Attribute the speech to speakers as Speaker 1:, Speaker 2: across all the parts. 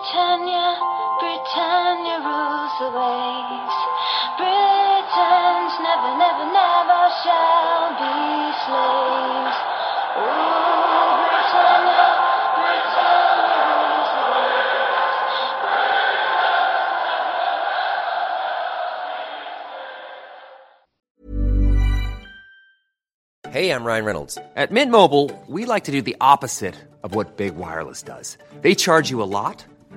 Speaker 1: Britannia, Britannia rules the waves. Britons never, never, never shall be slaves. Britannia, Britannia rules the waves.
Speaker 2: Hey, I'm Ryan Reynolds. At Mint Mobile, we like to do the opposite of what Big Wireless does. They charge you a lot,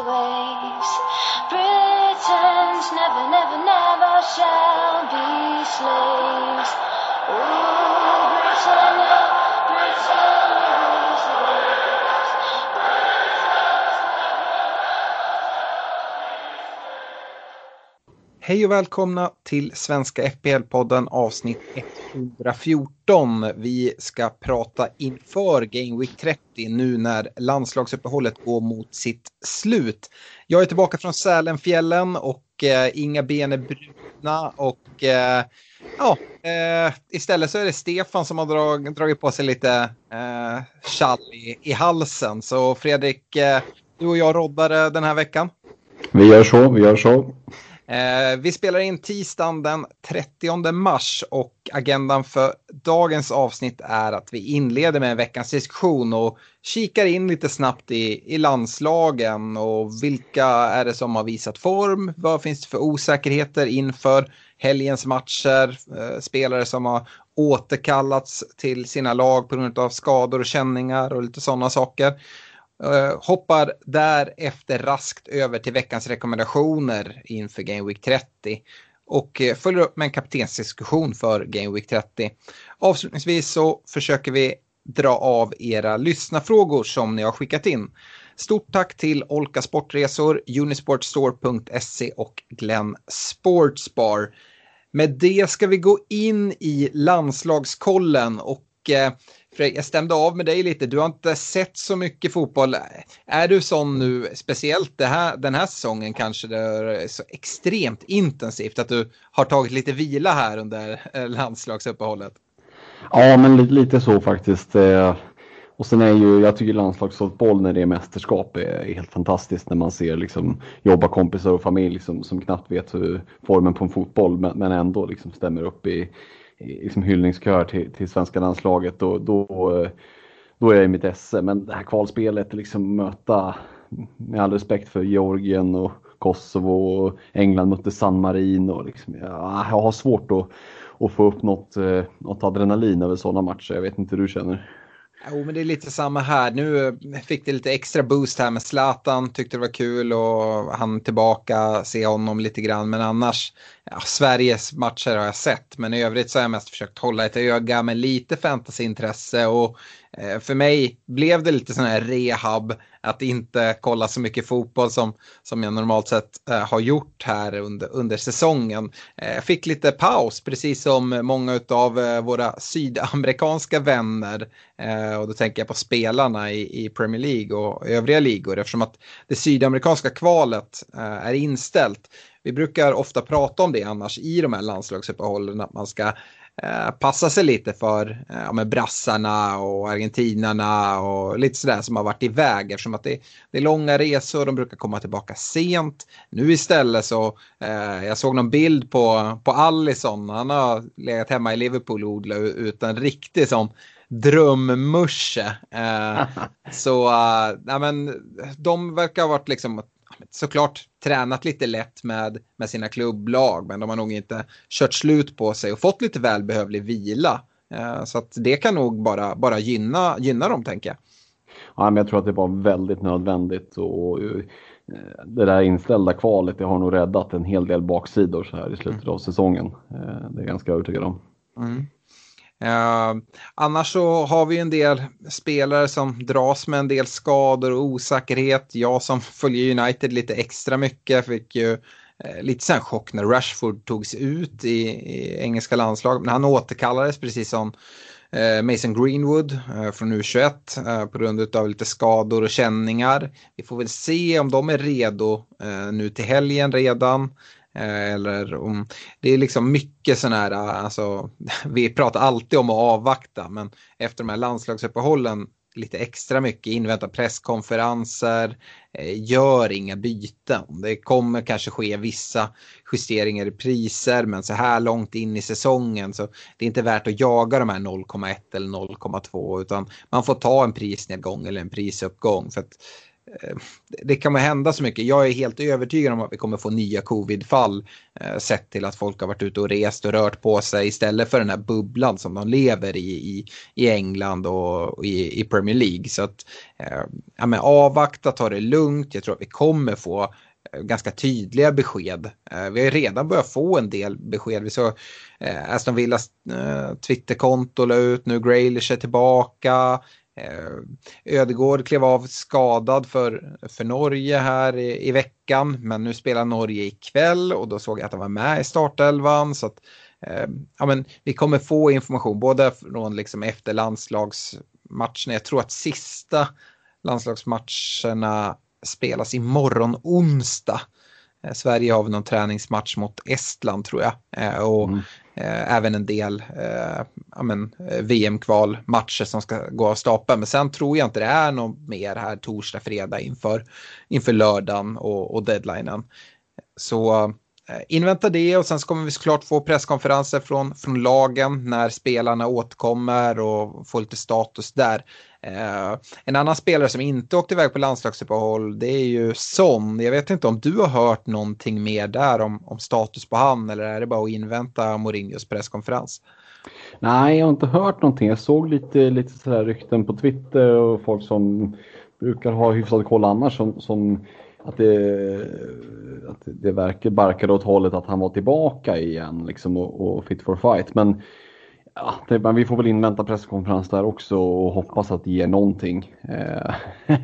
Speaker 1: waves. Britons never, never, never shall be slaves. Rule Britannia, Britannia
Speaker 3: Hej och välkomna till Svenska FPL-podden avsnitt 114. Vi ska prata inför Game Week 30 nu när landslagsuppehållet går mot sitt slut. Jag är tillbaka från Sälenfjällen och eh, inga ben är brutna och eh, ja, eh, istället så är det Stefan som har drag, dragit på sig lite eh, tjall i, i halsen. Så Fredrik, eh, du och jag roddar eh, den här veckan.
Speaker 4: Vi gör så, vi gör så.
Speaker 3: Eh, vi spelar in tisdagen den 30 mars och agendan för dagens avsnitt är att vi inleder med veckans diskussion och kikar in lite snabbt i, i landslagen och vilka är det som har visat form, vad finns det för osäkerheter inför helgens matcher, eh, spelare som har återkallats till sina lag på grund av skador och känningar och lite sådana saker. Eh, hoppar därefter raskt över till veckans rekommendationer inför Game Week 30 och eh, följer upp med en kaptensdiskussion för Game Week 30. Avslutningsvis så försöker vi dra av era lyssnafrågor som ni har skickat in. Stort tack till Olka Sportresor, Unisportstore.se och Glenn Sportsbar. Med det ska vi gå in i landslagskollen och eh, jag stämde av med dig lite. Du har inte sett så mycket fotboll. Är du sån nu, speciellt det här, den här säsongen kanske det är så extremt intensivt att du har tagit lite vila här under eh, landslagsuppehållet?
Speaker 4: Ja, men lite, lite så faktiskt. Eh. Och sen är ju, jag tycker landslagsfotboll när det är mästerskap är helt fantastiskt när man ser liksom jobba kompisar och familj som, som knappt vet hur formen på en fotboll men, men ändå liksom stämmer upp i liksom hyllningskör till, till svenska landslaget. Då, då, eh, då är jag i mitt esse. Men det här kvalspelet, liksom möta, med all respekt för Georgien och Kosovo och England mötte San Marino. Liksom, jag, jag har svårt att, att få upp något, eh, något adrenalin över sådana matcher. Jag vet inte hur du känner.
Speaker 3: Jo, men det är lite samma här. Nu eh, fick det lite extra boost här med Zlatan. Tyckte det var kul och han tillbaka, se honom lite grann. Men annars, ja, Sveriges matcher har jag sett. Men i övrigt så har jag mest försökt hålla ett öga med lite fantasyintresse. Och eh, för mig blev det lite sån här rehab att inte kolla så mycket fotboll som, som jag normalt sett eh, har gjort här under, under säsongen. Eh, jag fick lite paus, precis som många av eh, våra sydamerikanska vänner. Eh, och då tänker jag på spelarna i, i Premier League och övriga ligor eftersom att det sydamerikanska kvalet eh, är inställt. Vi brukar ofta prata om det annars i de här landslagsuppehållen att man ska eh, passa sig lite för eh, med brassarna och argentinarna och lite sådär som har varit iväg eftersom att det, det är långa resor, de brukar komma tillbaka sent. Nu istället så, eh, jag såg någon bild på, på Allison, han har legat hemma i Liverpool och odlat ut en riktig sån drömmusche. Eh, så ja, men, de verkar ha varit liksom såklart tränat lite lätt med, med sina klubblag men de har nog inte kört slut på sig och fått lite välbehövlig vila. Eh, så att det kan nog bara, bara gynna, gynna dem tänker jag.
Speaker 4: Ja, men jag tror att det var väldigt nödvändigt och eh, det där inställda kvalet det har nog räddat en hel del baksidor så här i slutet av säsongen. Eh, Det är jag ganska övertygad om.
Speaker 3: Mm. Ehm, annars så har vi en del spelare som dras med en del skador och osäkerhet. Jag som följer United lite extra mycket fick ju eh, lite sen chock när Rashford togs ut i, i engelska landslag. Men han återkallades precis som eh, Mason Greenwood eh, från U21 på grund av lite skador och känningar. Vi får väl se om de är redo nu till helgen redan. Eh, eller om, det är liksom mycket sådana här, eh, alltså, vi pratar alltid om att avvakta men efter de här landslagsuppehållen lite extra mycket, invänta presskonferenser, eh, gör inga byten. Det kommer kanske ske vissa justeringar i priser men så här långt in i säsongen så det är inte värt att jaga de här 0,1 eller 0,2 utan man får ta en prisnedgång eller en prisuppgång. För att Eh, det kommer hända så mycket. Jag är helt övertygad om att vi kommer få nya covidfall. eh, sett till att folk har varit ute och rest och rört på sig istället för den här bubblan som de lever i i, i England och i, i Premier League. Så att eh, ja, men avvakta, ta det lugnt. Jag tror att vi kommer få eh, ganska tydliga besked. Eh, vi har redan börjat få en del besked. Vi såg Aston Villas Twitterkonto la ut nu, Graylish är tillbaka. Eh, Ödegård klev av skadad för, för Norge här i, i, veckan, men nu spelar Norge ikväll och då såg jag att han var med i startelvan. Så att, eh, ja, men vi kommer få information både från liksom efter landslagsmatcherna. Jag tror att sista landslagsmatcherna spelas imorgon onsdag. Eh, Sverige har väl någon träningsmatch mot Estland tror jag. Eh, och mm. Eh, även en del eh, eh VM-kvalmatcher som ska gå av stapeln. Men sen tror jag inte det är något mer här torsdag, fredag inför, inför lördagen och, och deadlinen. Så eh, invänta det och sen så kommer vi såklart få presskonferenser från, från lagen när spelarna återkommer och få lite status där. Eh, en annan spelare som inte åkte iväg på landslagsuppehåll det är ju Son. Jag vet inte om du har hört någonting mer där om, om status på han eller är det bara att invänta Mourinhos presskonferens?
Speaker 4: Nej, jag har inte hört någonting. Jag såg lite, lite sådär rykten på Twitter och folk som brukar ha hyfsad koll annars som, som att det, att det verkar barkade åt hållet att han var tillbaka igen liksom och, och fit for fight. Men Ja, det, men vi får väl invänta presskonferens där också och hoppas att det ger någonting. Eh,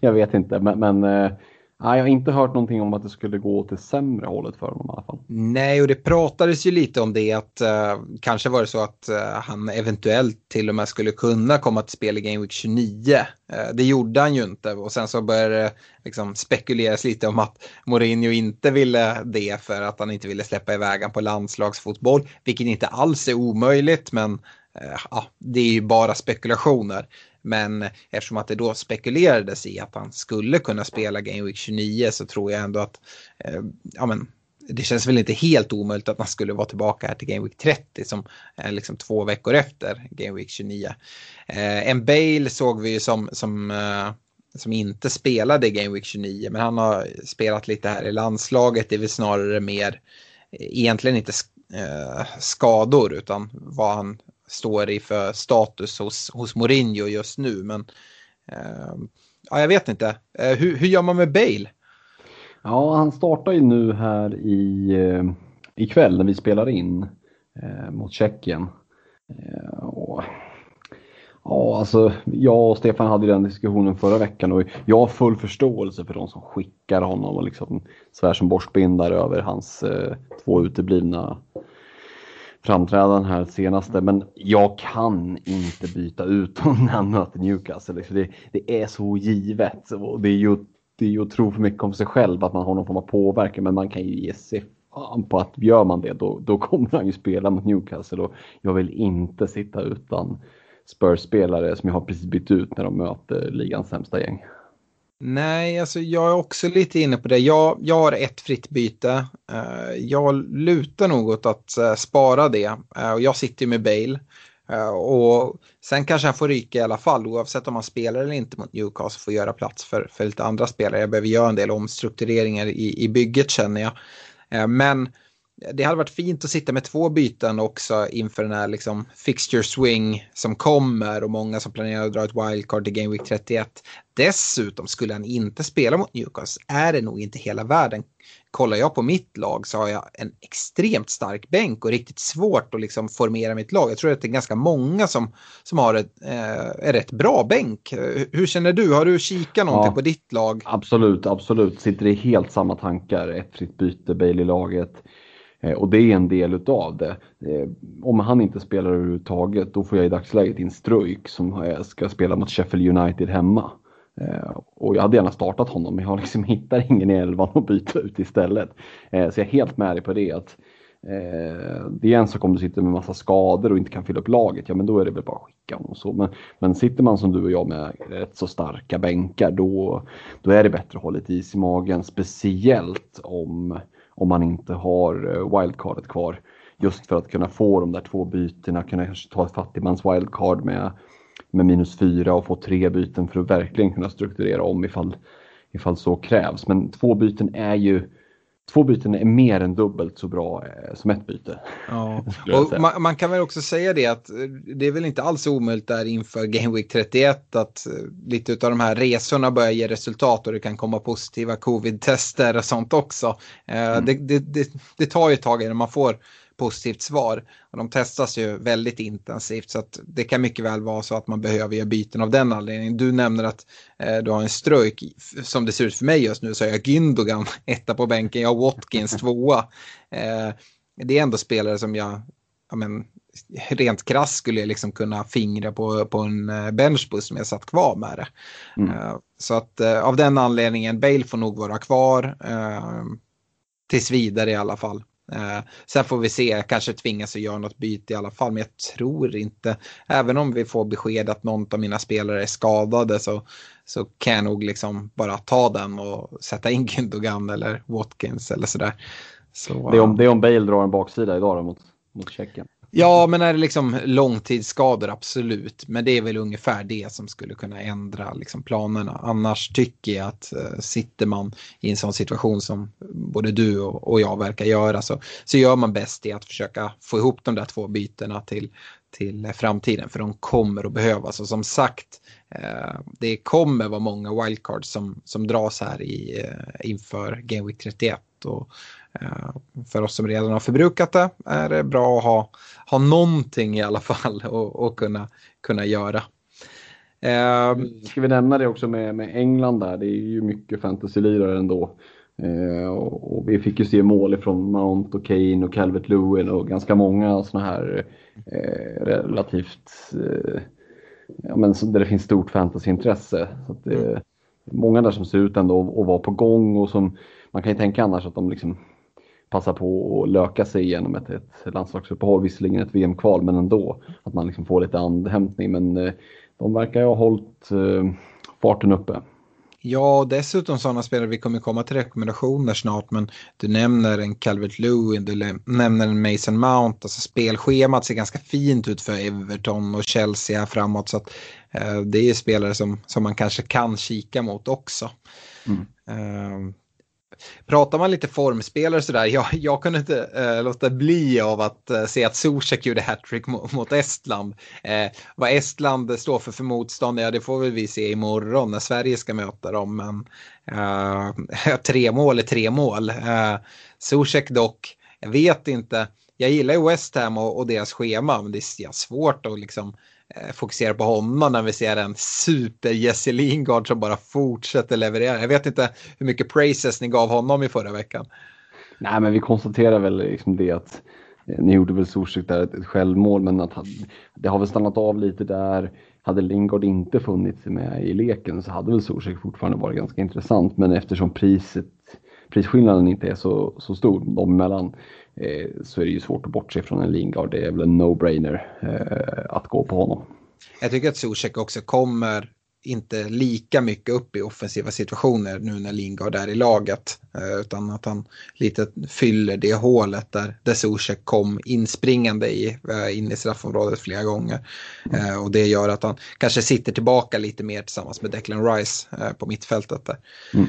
Speaker 4: jag vet inte, men, men eh, Nej, jag har inte hört någonting om att det skulle gå åt det sämre hållet för honom i alla fall.
Speaker 3: Nej, och det pratades ju lite om det att uh, kanske var det så att uh, han eventuellt till och med skulle kunna komma till spel i Game Week 29. Uh, eh, det gjorde han ju inte och sen så började det liksom spekuleras lite om att Mourinho inte ville det för att han inte ville släppa iväg på landslagsfotboll, vilket inte alls är omöjligt, men Eh, ja, det är ju bara spekulationer. Men eftersom att det då spekulerades i att han skulle kunna spela Game Week 29 så tror jag ändå att eh, ja, men, det känns väl inte helt omöjligt att man skulle vara tillbaka här till Game Week 30 som är liksom två veckor efter Game Week 29. Eh, en Bale såg vi ju som, som, eh, som inte spelade Game Week 29 men han har spelat lite här i landslaget. Det är väl snarare mer eh, egentligen inte eh, skador utan vad han står i för status hos, hos Mourinho just nu. Men eh, ja, jag vet inte. Eh, hur, hur gör man med Bale?
Speaker 4: Ja, han startar ju nu här i eh, ikväll när vi spelar in eh, mot Tjeckien. Eh, och, ja, alltså jag och Stefan hade den diskussionen förra veckan och jag har full förståelse för de som skickar honom och liksom svär som borstbindare över hans eh, två uteblivna framträdanden här senaste, men jag kan inte byta ut honom när han möter Newcastle. Det, det är så givet och det är ju det är ju att tro för mycket om sig själv att man har någon form av påverkan, men man kan ju ge sig fan på att gör man det då, då kommer han ju spela mot Newcastle och jag vill inte sitta utan Spurs-spelare som jag har precis bytt ut när de möter ligans sämsta gäng.
Speaker 3: Nej, alltså jag är också lite inne på det. Jag, jag har ett fritt byte. Eh, jag lutar nog åt att eh, spara det. Eh, och jag sitter ju med Bale. och sen kanske han får ryka i alla fall oavsett om han spelar eller inte mot Newcastle. Får göra plats för, för lite andra spelare. Jag behöver göra en del omstruktureringar i, i bygget känner jag. men det hade varit fint att sitta med två byten också inför den här liksom fixture swing som kommer och många som planerar att dra ett wildcard till Game Week 31. Dessutom skulle han inte spela mot Newcastle är det nog inte hela världen kollar jag på mitt lag så har jag en extremt stark bänk och riktigt svårt att liksom formera mitt lag. Jag tror att det är ganska många som, som har ett, eh, en rätt bra bänk. Hur känner du? Har du kikat någonting ja, på ditt lag?
Speaker 4: Absolut, absolut. Sitter i helt samma tankar. Ett fritt byte, Bailey-laget. Eh, och det är en del utav det. Eh, om han inte spelar överhuvudtaget då får jag i dagsläget in Struik som eh, ska spela mot Sheffield United hemma. Eh, och jag hade gärna startat honom men jag liksom hittar ingen i elvan att byta ut istället. Eh, så jag är helt med dig på det. att eh, Det är en sak om du sitter med massa skador och inte kan fylla upp laget, ja men då är det väl bara att skicka honom. Så. Men, men sitter man som du och jag med rätt så starka bänkar då, då är det bättre att ha lite is i magen. Speciellt om, om man inte har eh, wildcardet kvar. Just för att kunna få de där två bytena, kunna ta ett fattigmans wildcard med med minus fyra och få tre byten för att verkligen kunna strukturera om ifall, ifall så krävs. Men två byten är ju Två byten är mer än dubbelt så bra eh, som ett byte.
Speaker 3: Ja. Och man, man, kan väl också säga det att eh, det är väl inte alls omöjligt där inför Game Week 31 att eh, lite av de här resorna börjar ge resultat och det kan komma positiva covid-tester och sånt också. Mm. Det, det, det, det, tar ju ett tag innan man får positivt svar. Och de testas ju väldigt intensivt så att det kan mycket väl vara så att man behöver göra byten av den anledningen. Du nämner att eh, du har en strök. Som det ser ut för mig just nu så har jag Gündogan etta på bänken, jag har Watkins tvåa. Eh, det är ändå spelare som jag, ja men, rent krass skulle jag liksom kunna fingra på, på en eh, benchbus som jag satt kvar med det. Mm. Uh, så att uh, av den anledningen, Bale får nog vara kvar. Tills vidare i alla fall. Eh, sen får vi se, jag kanske tvingas att göra något byte i alla fall, men jag tror inte, även om vi får besked att någon av mina spelare är skadade så, så kan jag nog liksom bara ta den och sätta in Gündogan eller Watkins eller sådär.
Speaker 4: Så, det, är om, det är om Bale drar en baksida idag då, mot, mot Tjeckien.
Speaker 3: Ja, men är det liksom långtidsskador, absolut. Men det är väl ungefär det som skulle kunna ändra liksom, planerna. Annars tycker jag att eh, sitter man i en sån situation som både du och, och, jag verkar göra så, så gör man bäst i att försöka få ihop de där två bytena till, till eh, framtiden. För de kommer att behövas. Och som sagt, eh, det kommer vara många wildcards som, som dras här i, eh, inför Game Week 31. Och, för oss som redan har förbrukat det är det bra att ha, ha någonting i alla fall och kunna, kunna göra.
Speaker 4: Eh, Ska vi nämna det också med, med England där, det är ju mycket fantasy-lirare ändå. Eh, och, och, vi fick ju se mål ifrån Mount och Kane och Calvert Lewin och ganska många sådana här eh, relativt, eh, ja men där det finns stort fantasyintresse. Så att mm. Många där som ser ut ändå att vara på gång och som man kan ju tänka annars att de liksom passa på att löka sig igenom ett, ett landslagsuppehåll, visserligen ett VM-kval, men ändå. Att man liksom får lite andhämtning. Men eh, de verkar ju ha hållit eh, farten uppe.
Speaker 3: Ja, och dessutom sådana spelare, vi kommer komma till rekommendationer snart, men du nämner en Calvert Lewin, du nämner en Mason Mount, alltså spelschemat ser ganska fint ut för Everton och Chelsea här framåt, så att eh, det är spelare som, som man kanske kan kika mot också. Mm. Uh, Pratar man lite formspelare sådär, jag, jag kunde inte eh, låta bli av att eh, se att Zuzek gjorde hattrick mot, mot Estland. Eh, vad Estland står för för motstånd, ja det får väl vi se imorgon när Sverige ska möta dem. Men eh, tre mål är tre mål. Eh, Zuzek dock, jag vet inte, jag gillar ju West Ham och, och deras schema, men det är svårt att liksom Eh, fokuserar fokusera på honom när vi ser en super Jesse Lingard som bara fortsätter leverera. Jag vet inte hur mycket praises ni gav honom i förra veckan.
Speaker 4: Nej, men vi konstaterar väl liksom det att eh, ni gjorde väl Zuzek där ett, självmål, men att det har väl stannat av lite där. Hade Lingard inte funnits med i leken så hade väl Zuzek fortfarande varit ganska intressant, men eftersom priset, prisskillnaden inte är så, så stor dem emellan Eh, så är det ju svårt att bortse från en Lingard. Det är väl en no-brainer eh, att gå på honom.
Speaker 3: Jag tycker att Zuzek också kommer inte lika mycket upp i offensiva situationer nu när Lingard är i laget. Eh, utan att han lite fyller det hålet där, där Zuzek kom inspringande i, in i straffområdet flera gånger. Och det gör att han kanske sitter tillbaka lite mer tillsammans med Declan Rice på mittfältet där. Mm.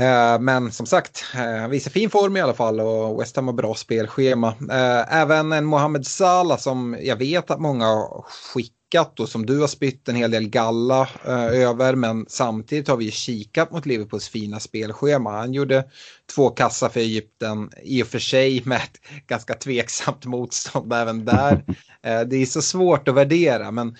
Speaker 3: Eh, men som sagt, eh, han visar fin form i alla fall och West Ham har bra spelschema. Eh, även en Mohamed Salah som jag vet att många har skickat och som du har spytt en hel del galla över. Men samtidigt har vi kikat mot Liverpools fina spelschema. Han gjorde två kassar för Egypten, i och för sig med ett ganska tveksamt motstånd även där. det är så svårt att värdera, men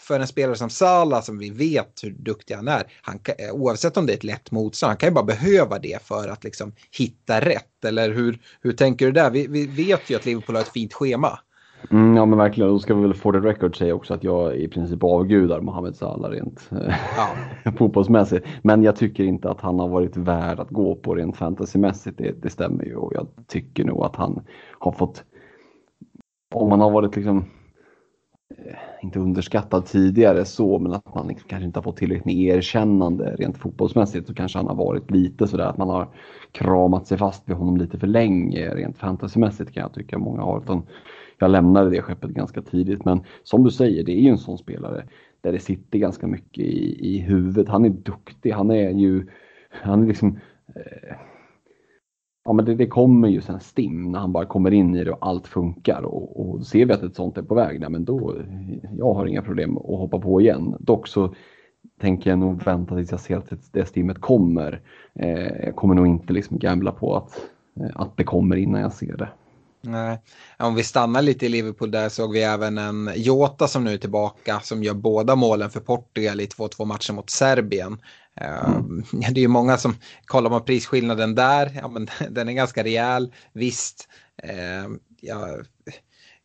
Speaker 3: för en spelare som Salah som vi vet hur duktig han är, han kan, eh, oavsett om det är ett lätt motstånd, han kan ju bara behöva det för att liksom hitta rätt. Eller hur, hur tänker du där? Vi, vi vet ju att Liverpool har ett fint schema.
Speaker 4: Mm, ja men verkligen, då ska vi väl få the record säga också att jag i princip avgudar Mohamed Salah rent ja. fotbollsmässigt. Men jag tycker inte att han har varit värd att gå på rent fantasymässigt, det, det stämmer ju och jag tycker nog att han har fått, om man har varit liksom Eh, Eh, inte underskattad tidigare så, men att man liksom kanske inte har fått tillräckligt med erkännande rent fotbollsmässigt så kanske han har varit lite sådär att man har kramat sig fast vid honom lite för länge rent fantasymässigt kan jag tycka många har. Utan jag lämnade det skeppet ganska tidigt, men som du säger, det är ju en sån spelare där det sitter ganska mycket i, i huvudet. Han är duktig, han är ju, han är liksom eh, ja, men det, det, kommer ju sen stim när han bara kommer in i det och allt funkar och, och ser vi att ett sånt är på väg, nej, men då, jag har inga problem att hoppa på igen. Dock så tänker jag nog vänta tills jag ser att det stimmet kommer. Eh, jag kommer nog inte liksom gambla på att, eh, att det kommer innan jag ser det.
Speaker 3: Nej. Om vi stannar lite i Liverpool där såg vi även en Jota som nu är tillbaka som gör båda målen för Portugal i 2-2 matchen mot Serbien. Mm. Det är ju många som kollar på prisskillnaden där, ja, men den är ganska rejäl. Visst, ehm, jag,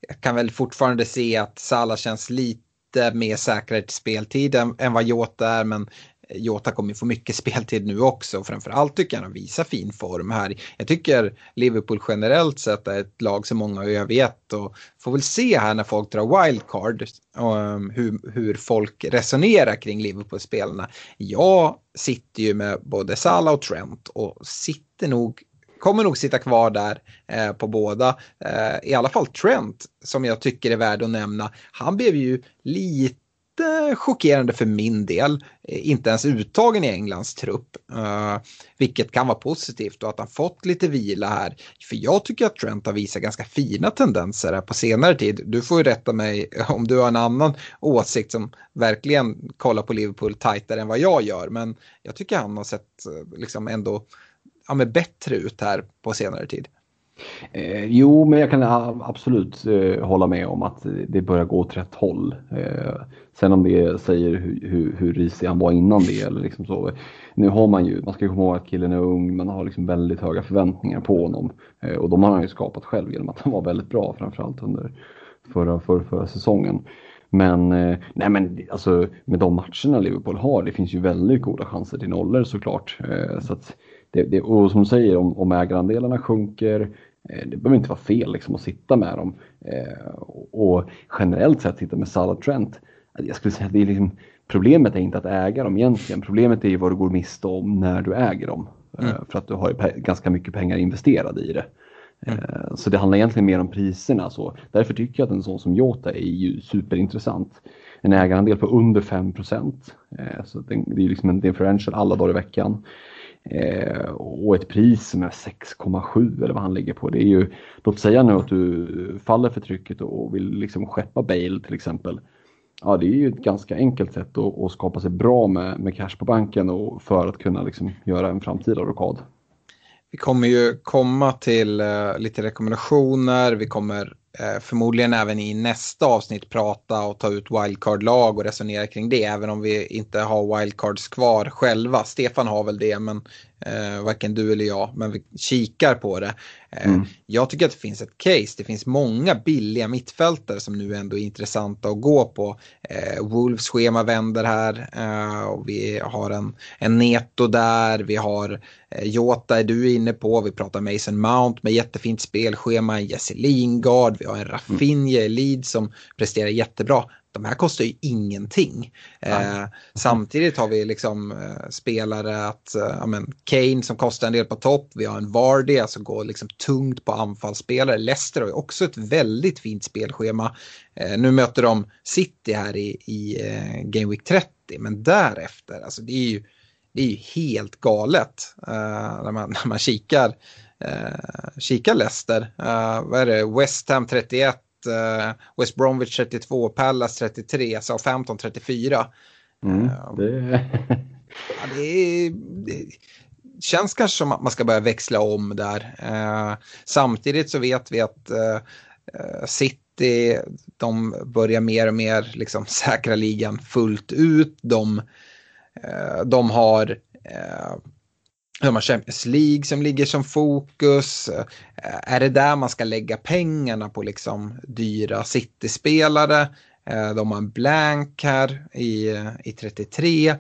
Speaker 3: jag kan väl fortfarande se att Salah känns lite mer säkrare till speltid än, än vad Jota är, men Jota kommer få mycket speltid nu också. Framförallt tycker jag han visar fin form här. Jag tycker Liverpool generellt sett är ett lag som många har övergett och får väl se här när folk drar wildcard um, hur, hur folk resonerar kring Liverpool-spelarna. Jag sitter ju med både Salah och Trent och sitter nog kommer nog sitta kvar där eh, på båda. Eh, I alla fall Trent som jag tycker är värd att nämna. Han blev ju lite lite chockerande för min del. Eh, inte ens uttagen i Englands trupp, uh, vilket kan vara positivt och att han fått lite vila här. För jag tycker att Trent har visat ganska fina tendenser här på senare tid. Du får ju rätta mig om du har en annan åsikt som verkligen kollar på Liverpool tajtare än vad jag gör. Men jag tycker han har sett eh, liksom ändå ja, bättre ut här på senare tid.
Speaker 4: Eh, jo, men jag kan absolut eh, hålla med om att det börjar gå åt rätt håll. Eh, sen om det säger hur, hur, hur risig han var innan det eller liksom så. Nu har man ju, man ska komma ihåg att killen är ung, man har liksom väldigt höga förväntningar på honom. Eh, och de har han ju skapat själv genom att han var väldigt bra framförallt under förra, förra, förra säsongen. Men, eh, nej men alltså med de matcherna Liverpool har, det finns ju väldigt goda chanser till nollor såklart. Eh, så att det, det, och som du säger, om, om ägarandelarna sjunker, det behöver inte vara fel liksom, att sitta med dem. Eh, och generellt sett sitta med Salah Trent. Jag skulle säga att det är liksom, problemet är inte att äga dem egentligen. Problemet är ju vad du går miste om när du äger dem. Eh, mm. För att du har ganska mycket pengar investerade i det. Mm. Så det handlar egentligen mer om priserna. Så därför tycker jag att en sån som Jota är ju superintressant. En ägarandel på under 5% Så det är liksom en differential alla dagar i veckan. Eh, och ett pris som är 6,7 eller vad han ligger på. Det är ju, låt säga nu att du faller för trycket och vill liksom skeppa Bale till exempel. Ja, det är ju ett ganska enkelt sätt att, att skapa sig bra med, med cash på banken och för att kunna liksom göra en framtida rockad.
Speaker 3: Vi kommer ju komma till uh, lite rekommendationer. Vi kommer Eh, förmodligen även i nästa avsnitt prata och ta ut wildcard-lag och resonera kring det. Även om vi inte har wildcards kvar själva. Stefan har väl det, men eh, varken du eller jag. Men vi kikar på det. Eh, mm. Jag tycker att det finns ett case. Det finns många billiga mittfältare som nu ändå är intressanta att gå på. Eh, Wolves schema vänder här eh, och vi har en, en Neto där. Vi har eh, Jota är du inne på. Vi pratar Mason Mount med jättefint spelschema. Jesse Lingard. Vi har en Raffinje i Leeds som presterar jättebra de här kostar ju ingenting. Eh, samtidigt har vi liksom eh, spelare att, eh, men Kane som kostar en del på topp, vi har en Vardy, alltså går liksom tungt på anfallsspelare. Leicester har ju också ett väldigt fint spelschema. Eh, nu möter de City här i, i eh, Game Week 30, men därefter, alltså det är ju det är ju helt galet uh, när, man, när man kikar, kikar Leicester. Vad är det? West Ham 31, West Bromwich 32, Palace 33, Southampton 34.
Speaker 4: Mm, det...
Speaker 3: ja, det, det känns kanske som att man ska börja växla om där. samtidigt så vet vi att City, de börjar mer och mer liksom säkra ligan fullt ut. De Eh, de har eh, de har Champions League som ligger som fokus. Eh, är det där man ska lägga pengarna på liksom dyra City-spelare? Eh, de har en blank här i, eh, i 33.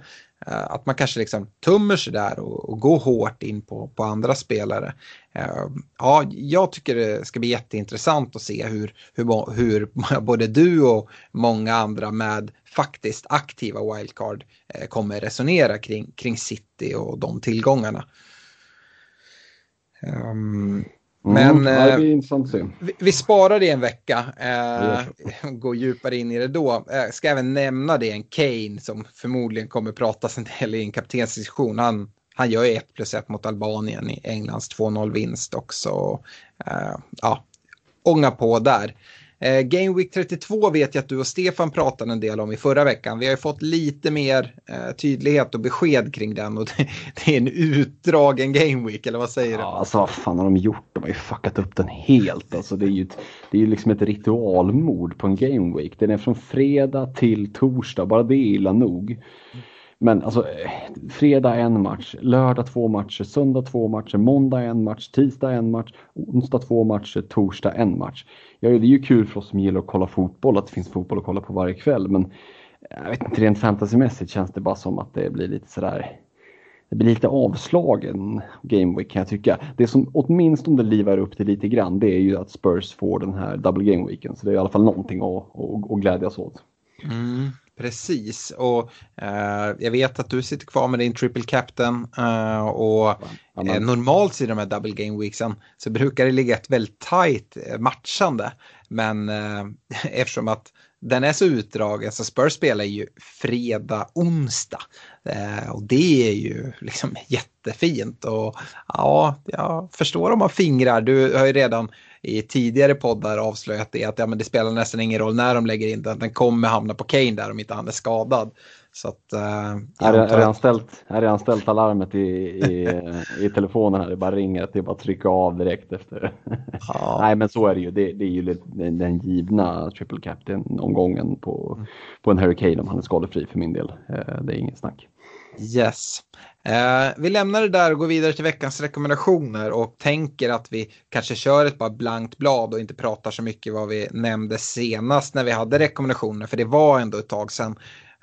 Speaker 3: Eh, att man kanske liksom tummer sig där och, och går hårt in på, på andra spelare. Eh, ja, jag tycker det ska bli jätteintressant att se hur, hur, hur både du och många andra med faktiskt aktiva wildcard eh, kommer resonera kring, kring City och de tillgångarna. Um, men mm,
Speaker 4: eh,
Speaker 3: vi, vi sparar det en vecka, eh, går djupare in i det då. Eh, ska även nämna det en Kane som förmodligen kommer pratas en del i en kaptensdiskussion. Han, han gör 1 plus 1 mot Albanien i Englands 2-0 vinst också. Eh, ja, ånga på där. Eh, Game Week 32 vet jag att du och Stefan pratade en del om i förra veckan. Vi har ju fått lite mer eh, tydlighet och besked kring den och det, det, är en utdragen Game Week, eller vad säger du?
Speaker 4: Alltså vad fan har de gjort? De har ju fuckat upp den helt. Alltså, det är ju, ett, det är ju liksom ett ritualmord på en Game Week. Den är från fredag till torsdag, bara det är illa nog. Men alltså eh, fredag en match, lördag två matcher, söndag två matcher, måndag en match, tisdag en match, onsdag två matcher, torsdag en match. Ja, det är ju kul för oss som gillar att kolla fotboll att det finns fotboll att kolla på varje kväll men jag vet inte, rent fantasymässigt känns det bara som att det blir lite sådär det blir lite avslagen Game Week kan jag tycka. Det som åtminstone livar upp det lite grann det är ju att Spurs får den här Double Game Weeken. Så det är i alla fall någonting att, att, att glädjas åt.
Speaker 3: Mm. Precis, och eh, jag vet att du sitter kvar med din triple captain eh, och eh, normalt i de här double game weeksen så brukar det ligga ett väldigt tight eh, matchande. Men eh, eftersom att den är så utdragen så Spurs spelar ju fredag, onsdag. Eh, och det är ju liksom jättefint och ja, jag förstår om man fingrar. Du har ju redan i tidigare poddar avslöjat det att ja, men det spelar nästan ingen roll när de lägger in den. Den kommer hamna på Kane där om inte han är skadad. Så att,
Speaker 4: är, det, är, det anställt, är det anställt alarmet i, i, i telefonen här? Det bara ringer att det är bara att trycka av direkt efter. Ja. Nej men så är det ju. Det, det är ju den givna triple captain omgången på, på en Hurricane om han är skadefri för min del. Eh, det är inget snack.
Speaker 3: Yes. Eh, vi lämnar det där och går vidare till veckans rekommendationer och tänker att vi kanske kör ett bara blankt blad och inte pratar så mycket vad vi nämnde senast när vi hade rekommendationer för det var ändå ett tag sedan.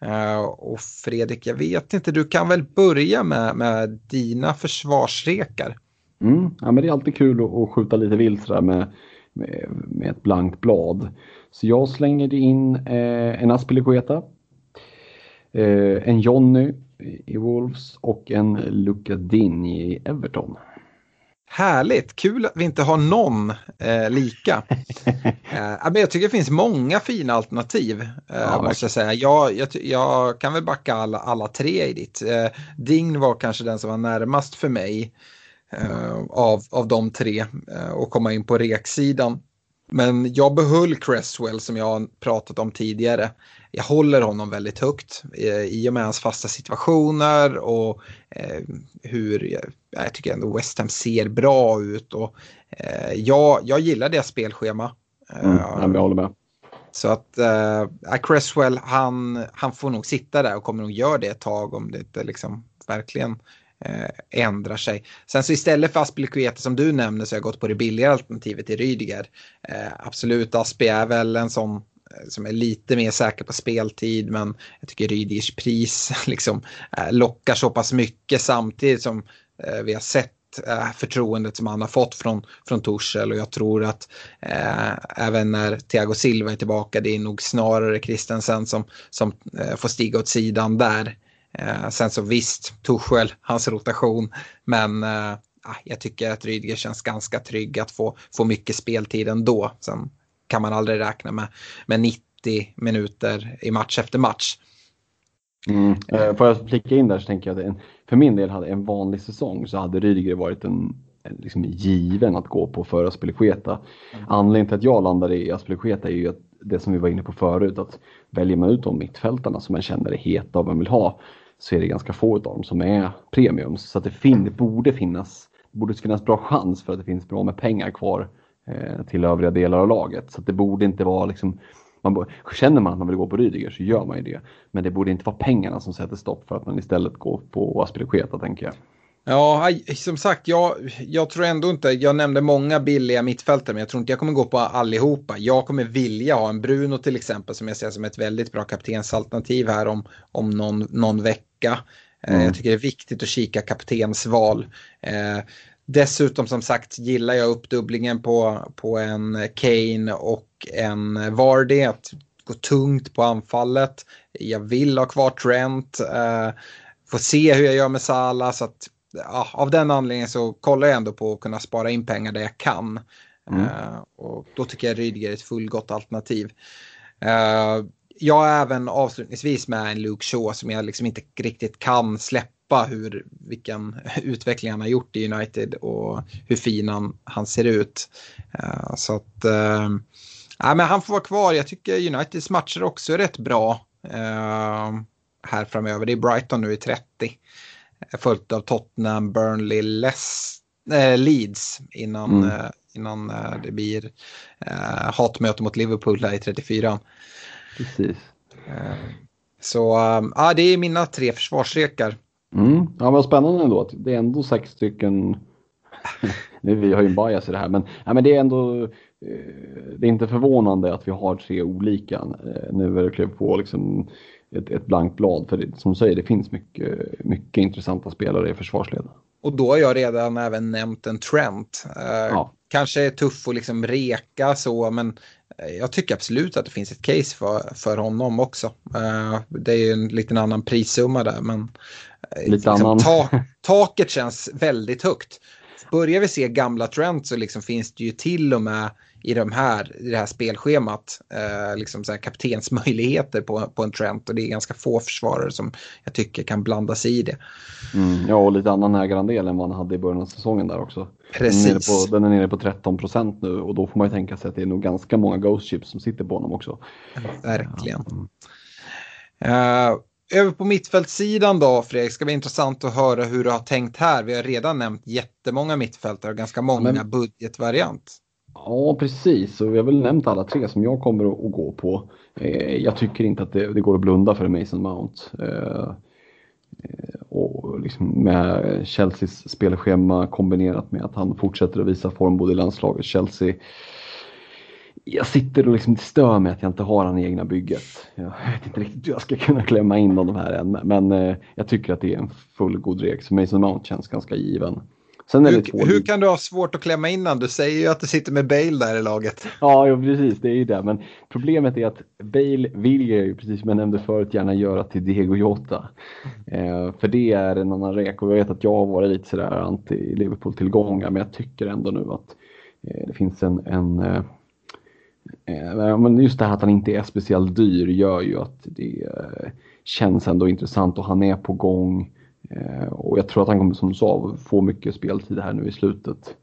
Speaker 3: Eh, och Fredrik, jag vet inte, du kan väl börja med, med dina försvarsrekar?
Speaker 4: Mm, ja, men det är alltid kul att, att skjuta lite vilt med, med, med, ett blankt blad. Så jag slänger in eh, en Aspilicueta, eh, en Jonny i Wolves och en Luka Din i Everton.
Speaker 3: Härligt, kul att vi inte har någon eh, lika. eh, men jag tycker det finns många fina alternativ. Eh, ja, måste jag, säga. Jag, jag, jag, kan väl backa alla, alla tre i ditt. Eh, Ding var kanske den som var närmast för mig eh, av, av de tre eh, och komma in på reksidan. Men jag behöll Cresswell som jag har pratat om tidigare jag håller honom väldigt högt eh, i och med hans fasta situationer och eh, hur jag, jag, tycker ändå West Ham ser bra ut. Och, eh, jag, jag gillar deras spelschema.
Speaker 4: Mm, jag håller med.
Speaker 3: Så att äh, Cresswell, han, han får nog sitta där och kommer nog göra det ett tag om det inte liksom verkligen eh, ändrar sig. Sen så istället för Aspelikueta som du nämner så har jag gått på det billigare alternativet i Rydiger. Eh, absolut, Aspi är väl en sån eh, som är lite mer säker på speltid men jag tycker Rydigers pris liksom eh, lockar så pass mycket samtidigt som eh, vi har sett eh, förtroendet som han har fått från, från Torshäll och jag tror att eh, även när Thiago Silva är tillbaka det är nog snarare Christensen som, som eh, får stiga åt sidan där. Eh, sen så visst, Torshäll, hans rotation, men jag tycker att Rydiger känns ganska trygg att få, få mycket speltid ändå. Sen kan man aldrig räkna med, med 90 minuter i match efter match.
Speaker 4: Mm. Eh, får jag flika in där så tänker jag att en, för min del hade en vanlig säsong så hade Rydiger varit en, en liksom given att gå på för Aspelekueta. Mm. Anledningen till att jag landade i Aspelekueta är ju att det som vi var inne på förut att väljer man ut de mittfältarna som man känner är heta och man vill ha så är det ganska få av dem som är premiums. Så att det, fin det borde finnas det borde finnas bra chans för att det finns bra med pengar kvar eh, till övriga delar av laget. Så det borde inte vara liksom man, känner man att man vill gå på Rydiger så gör man ju det. Men det borde inte vara pengarna som sätter stopp för att man istället går på Aspilicueta tänker jag.
Speaker 3: Ja, som sagt, jag, jag tror ändå inte, jag nämnde många billiga mittfältare, men jag tror inte jag kommer gå på allihopa. Jag kommer vilja ha en Bruno till exempel, som jag ser som ett väldigt bra kaptensalternativ här om, om någon, någon vecka. Eh, mm. Jag tycker det är viktigt att kika kaptensval. Eh, dessutom som sagt gillar jag uppdubblingen på, på en Kane och en Vardy. Att gå tungt på anfallet. Jag vill ha kvar Trent. Eh, får se hur jag gör med Salah. Så att, ja, av den anledningen så kollar jag ändå på att kunna spara in pengar där jag kan. Mm. Uh, och då tycker jag Rydiger är ett fullgott alternativ. Uh, jag är även avslutningsvis med en Luke Shaw som jag liksom inte riktigt kan släppa hur, vilken utveckling han har gjort i United och hur fin han, han ser ut. Uh, så att, uh, ja, men han får vara kvar. Jag tycker Uniteds matcher också är rätt bra uh, här framöver. Det är Brighton nu i 30. Följt av Tottenham, Burnley, Les, Leeds innan, mm. innan det blir hatmöte mot Liverpool här i 34.
Speaker 4: Precis.
Speaker 3: Så ja, det är mina tre försvarsrekar.
Speaker 4: Mm. Ja, vad spännande ändå. Det är ändå sex stycken. nu, vi har ju en bias i det här, men, ja, men det är ändå. Eh, det är inte förvånande att vi har tre olika. Eh, nu när det på liksom ett, ett blankt blad. För det, som du säger, det finns mycket, mycket intressanta spelare i försvarsled.
Speaker 3: Och då har jag redan även nämnt en Trent. Eh, ja. Kanske är tuff att liksom reka så, men jag tycker absolut att det finns ett case för, för honom också. Uh, det är ju en liten annan prissumma där men Lite liksom, annan. Ta, taket känns väldigt högt. Börjar vi se gamla trends så liksom finns det ju till och med i, de här, i det här spelschemat uh, liksom så här kaptensmöjligheter på, på en trend och det är ganska få försvarare som jag tycker kan blanda sig i det.
Speaker 4: Mm, ja, och lite annan ägarandel än vad han hade i början av säsongen där också.
Speaker 3: Precis.
Speaker 4: Den är, på, den är nere på 13 procent nu och då får man ju tänka sig att det är nog ganska många Ghost Chips som sitter på honom också.
Speaker 3: Verkligen. Uh, över på mittfältssidan då Fredrik, ska bli intressant att höra hur du har tänkt här. Vi har redan nämnt jättemånga mittfältare och ganska många Men, budgetvariant.
Speaker 4: Ja, precis. Och vi har väl nämnt alla tre som jag kommer att, gå på. Eh, jag tycker inte att det, det, går att blunda för Mason Mount. Eh, och liksom med Chelseas spelschema kombinerat med att han fortsätter att visa form både i landslaget Chelsea. Jag sitter och liksom stör mig att jag inte har han i egna bygget. Jag vet inte riktigt hur jag ska kunna klämma in de här än, men eh, jag tycker att det är en fullgod regel. Så Mason Mount känns ganska given.
Speaker 3: Sen är hur, det hur kan du ha svårt att klämma in han? Du säger ju att du sitter med Bale där i laget.
Speaker 4: Ja, ja precis, det är ju det. Men problemet är att Bale vill ju, precis som jag nämnde förut, gärna göra till Diego Jota. Eh, för det är en annan rek och jag vet att jag har varit lite sådär anti-Liverpool-tillgångar, men jag tycker ändå nu att eh, det finns en, en eh, eh men just det här att han inte är speciellt dyr gör ju att det eh, känns ändå intressant och han är på gång. Eh, och jag tror att han kommer, som du sa, få mycket speltid här nu i slutet.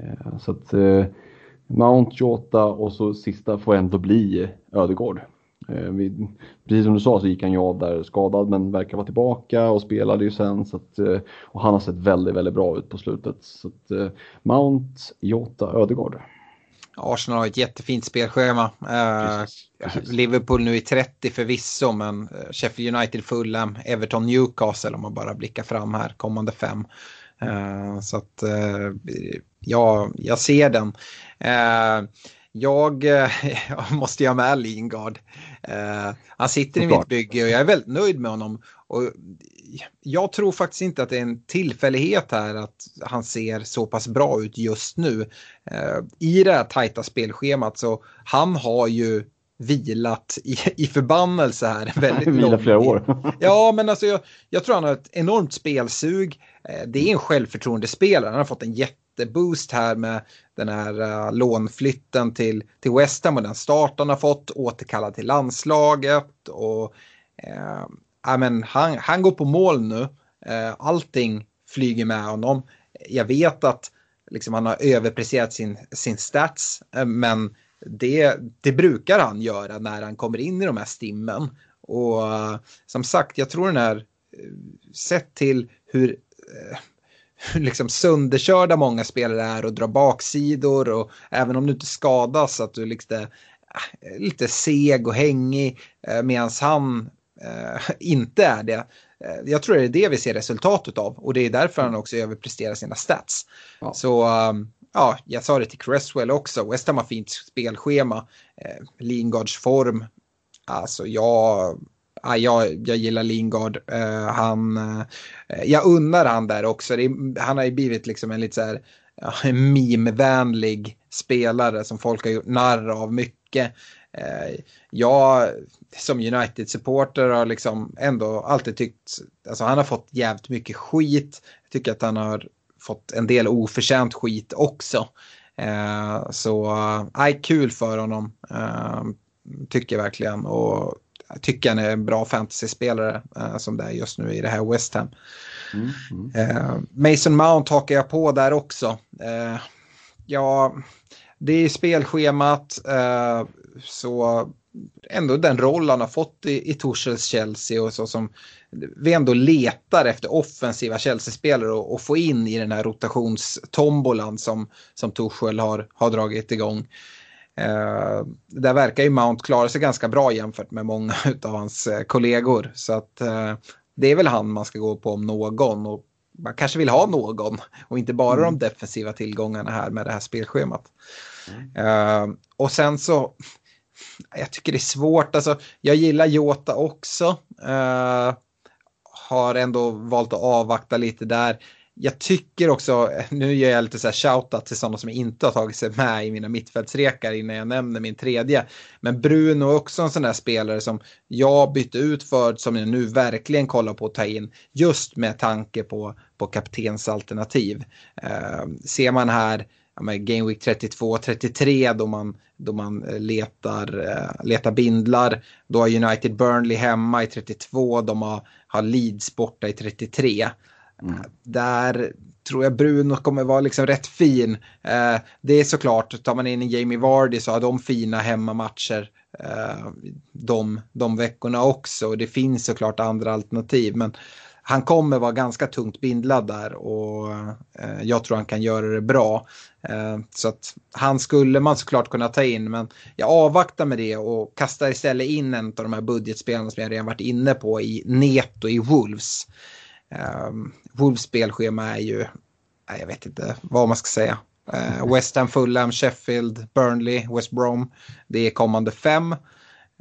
Speaker 4: Eh, så att eh, Mount, Jota och så sista får ändå bli Ödegård. Eh, vi, precis som du sa så gick han ju av där skadad men verkar vara tillbaka och spelade ju sen. Så att, eh, och han har sett väldigt, väldigt bra ut på slutet. Så att, eh, Mount, Jota, Ödegård.
Speaker 3: Arsenal har ett jättefint spelschema. Precis, precis. Liverpool nu i 30 förvisso, men eh, Sheffield United, Fulham, Everton, Newcastle om man bara blickar fram här kommande fem. Uh, så att ja, jag ser den. Uh, jag måste ju ha med Lingard. han sitter i mitt bygge och jag är väldigt nöjd med honom. Och jag tror faktiskt inte att det är en tillfällighet här att han ser så pass bra ut just nu. Eh, I det här tajta spelschemat så han har ju vilat i, i förbannelse här. Väldigt
Speaker 4: Vila flera år.
Speaker 3: ja, men alltså jag, jag, tror han har ett enormt spelsug. Eh, det är en självförtroendespelare. Han har fått en jätteboost här med den här uh, lånflytten till, till West Ham och den start han har fått, återkallad till landslaget och uh, ja, men han, han går på mål nu. Eh, allting flyger med honom. Jag vet att liksom, han har överpresterat sin, sin stats, eh, men det, det brukar han göra när han kommer in i de här stimmen. Och eh, som sagt, jag tror den här, sett till hur liksom sönderkörda många spelare är och drar baksidor och även om du inte skadas att du liksom är lite seg och hängig medan han inte är det. Eh, jag tror det är det vi ser resultatet av och det är därför han också överpresterar sina stats. Ja. Så um, ja, jag sa det till Cresswell också. West Ham har fint spelschema. Eh, Lingards form. Alltså jag, ja, jag, jag gillar Lingard. Eh, han, eh, jag unnar han där också. Det, han har ju blivit liksom en lite så här ja, meme-vänlig spelare som folk har gjort narr av mycket. Eh, jag som United-supporter har liksom ändå alltid tyckt, alltså han har fått jävligt mycket skit. Jag tycker att han har fått en del oförtjänt skit också. Eh, så, nej, kul för honom. Eh, tycker jag verkligen. Och jag tycker han är en bra fantasyspelare eh, som det är just nu i det här West Ham. Mm, mm. Eh, Mason Mount hakar jag på där också. Eh, ja, det är spelschemat. Så ändå den roll han har fått i, i Torshälls Chelsea och så som vi ändå letar efter offensiva Chelsea-spelare och, och, få in i den här rotationstombolan som, som Torshäll har, har dragit igång. Eh, där verkar ju Mount klara sig ganska bra jämfört med många av hans eh, kollegor. Så att eh, det är väl han man ska gå på om någon. Och man kanske vill ha någon och inte bara mm. de defensiva tillgångarna här med det här spelschemat. Mm. Uh, och sen så jag tycker det är svårt. Alltså, jag gillar Jota också. Uh, har ändå valt att avvakta lite där. Jag tycker också, nu gör jag lite så här shoutout till sådana som inte har tagit sig med i mina mittfältsrekar innan jag nämner min tredje. Men Bruno är också en sån där spelare som jag bytte ut för, som jag nu verkligen kollar på att ta in, just med tanke på, på kaptensalternativ. Uh, ser man här, Game Week 32-33 då man, då man eh, letar, uh, letar bindlar. Då har United Burnley hemma i 32, de har, har Leeds borta i 33. Mm. Där tror jag Bruno kommer vara liksom rätt fin. Det är såklart, tar man in en Jamie Vardy så har de fina hemmamatcher de, de veckorna också. Det finns såklart andra alternativ. Men han kommer vara ganska tungt bindlad där och eh, jag tror han kan göra det bra. Eh, så att han skulle man såklart kunna ta in men jag avvaktar med det och kastar istället in en av de här budgetspelarna som jag redan varit inne på i Neto i Wolves. Eh, Wolves spelschema är ju, jag vet inte vad man ska säga. Eh, West Ham, Fulham, Sheffield, Burnley, West Brom. Det är kommande fem.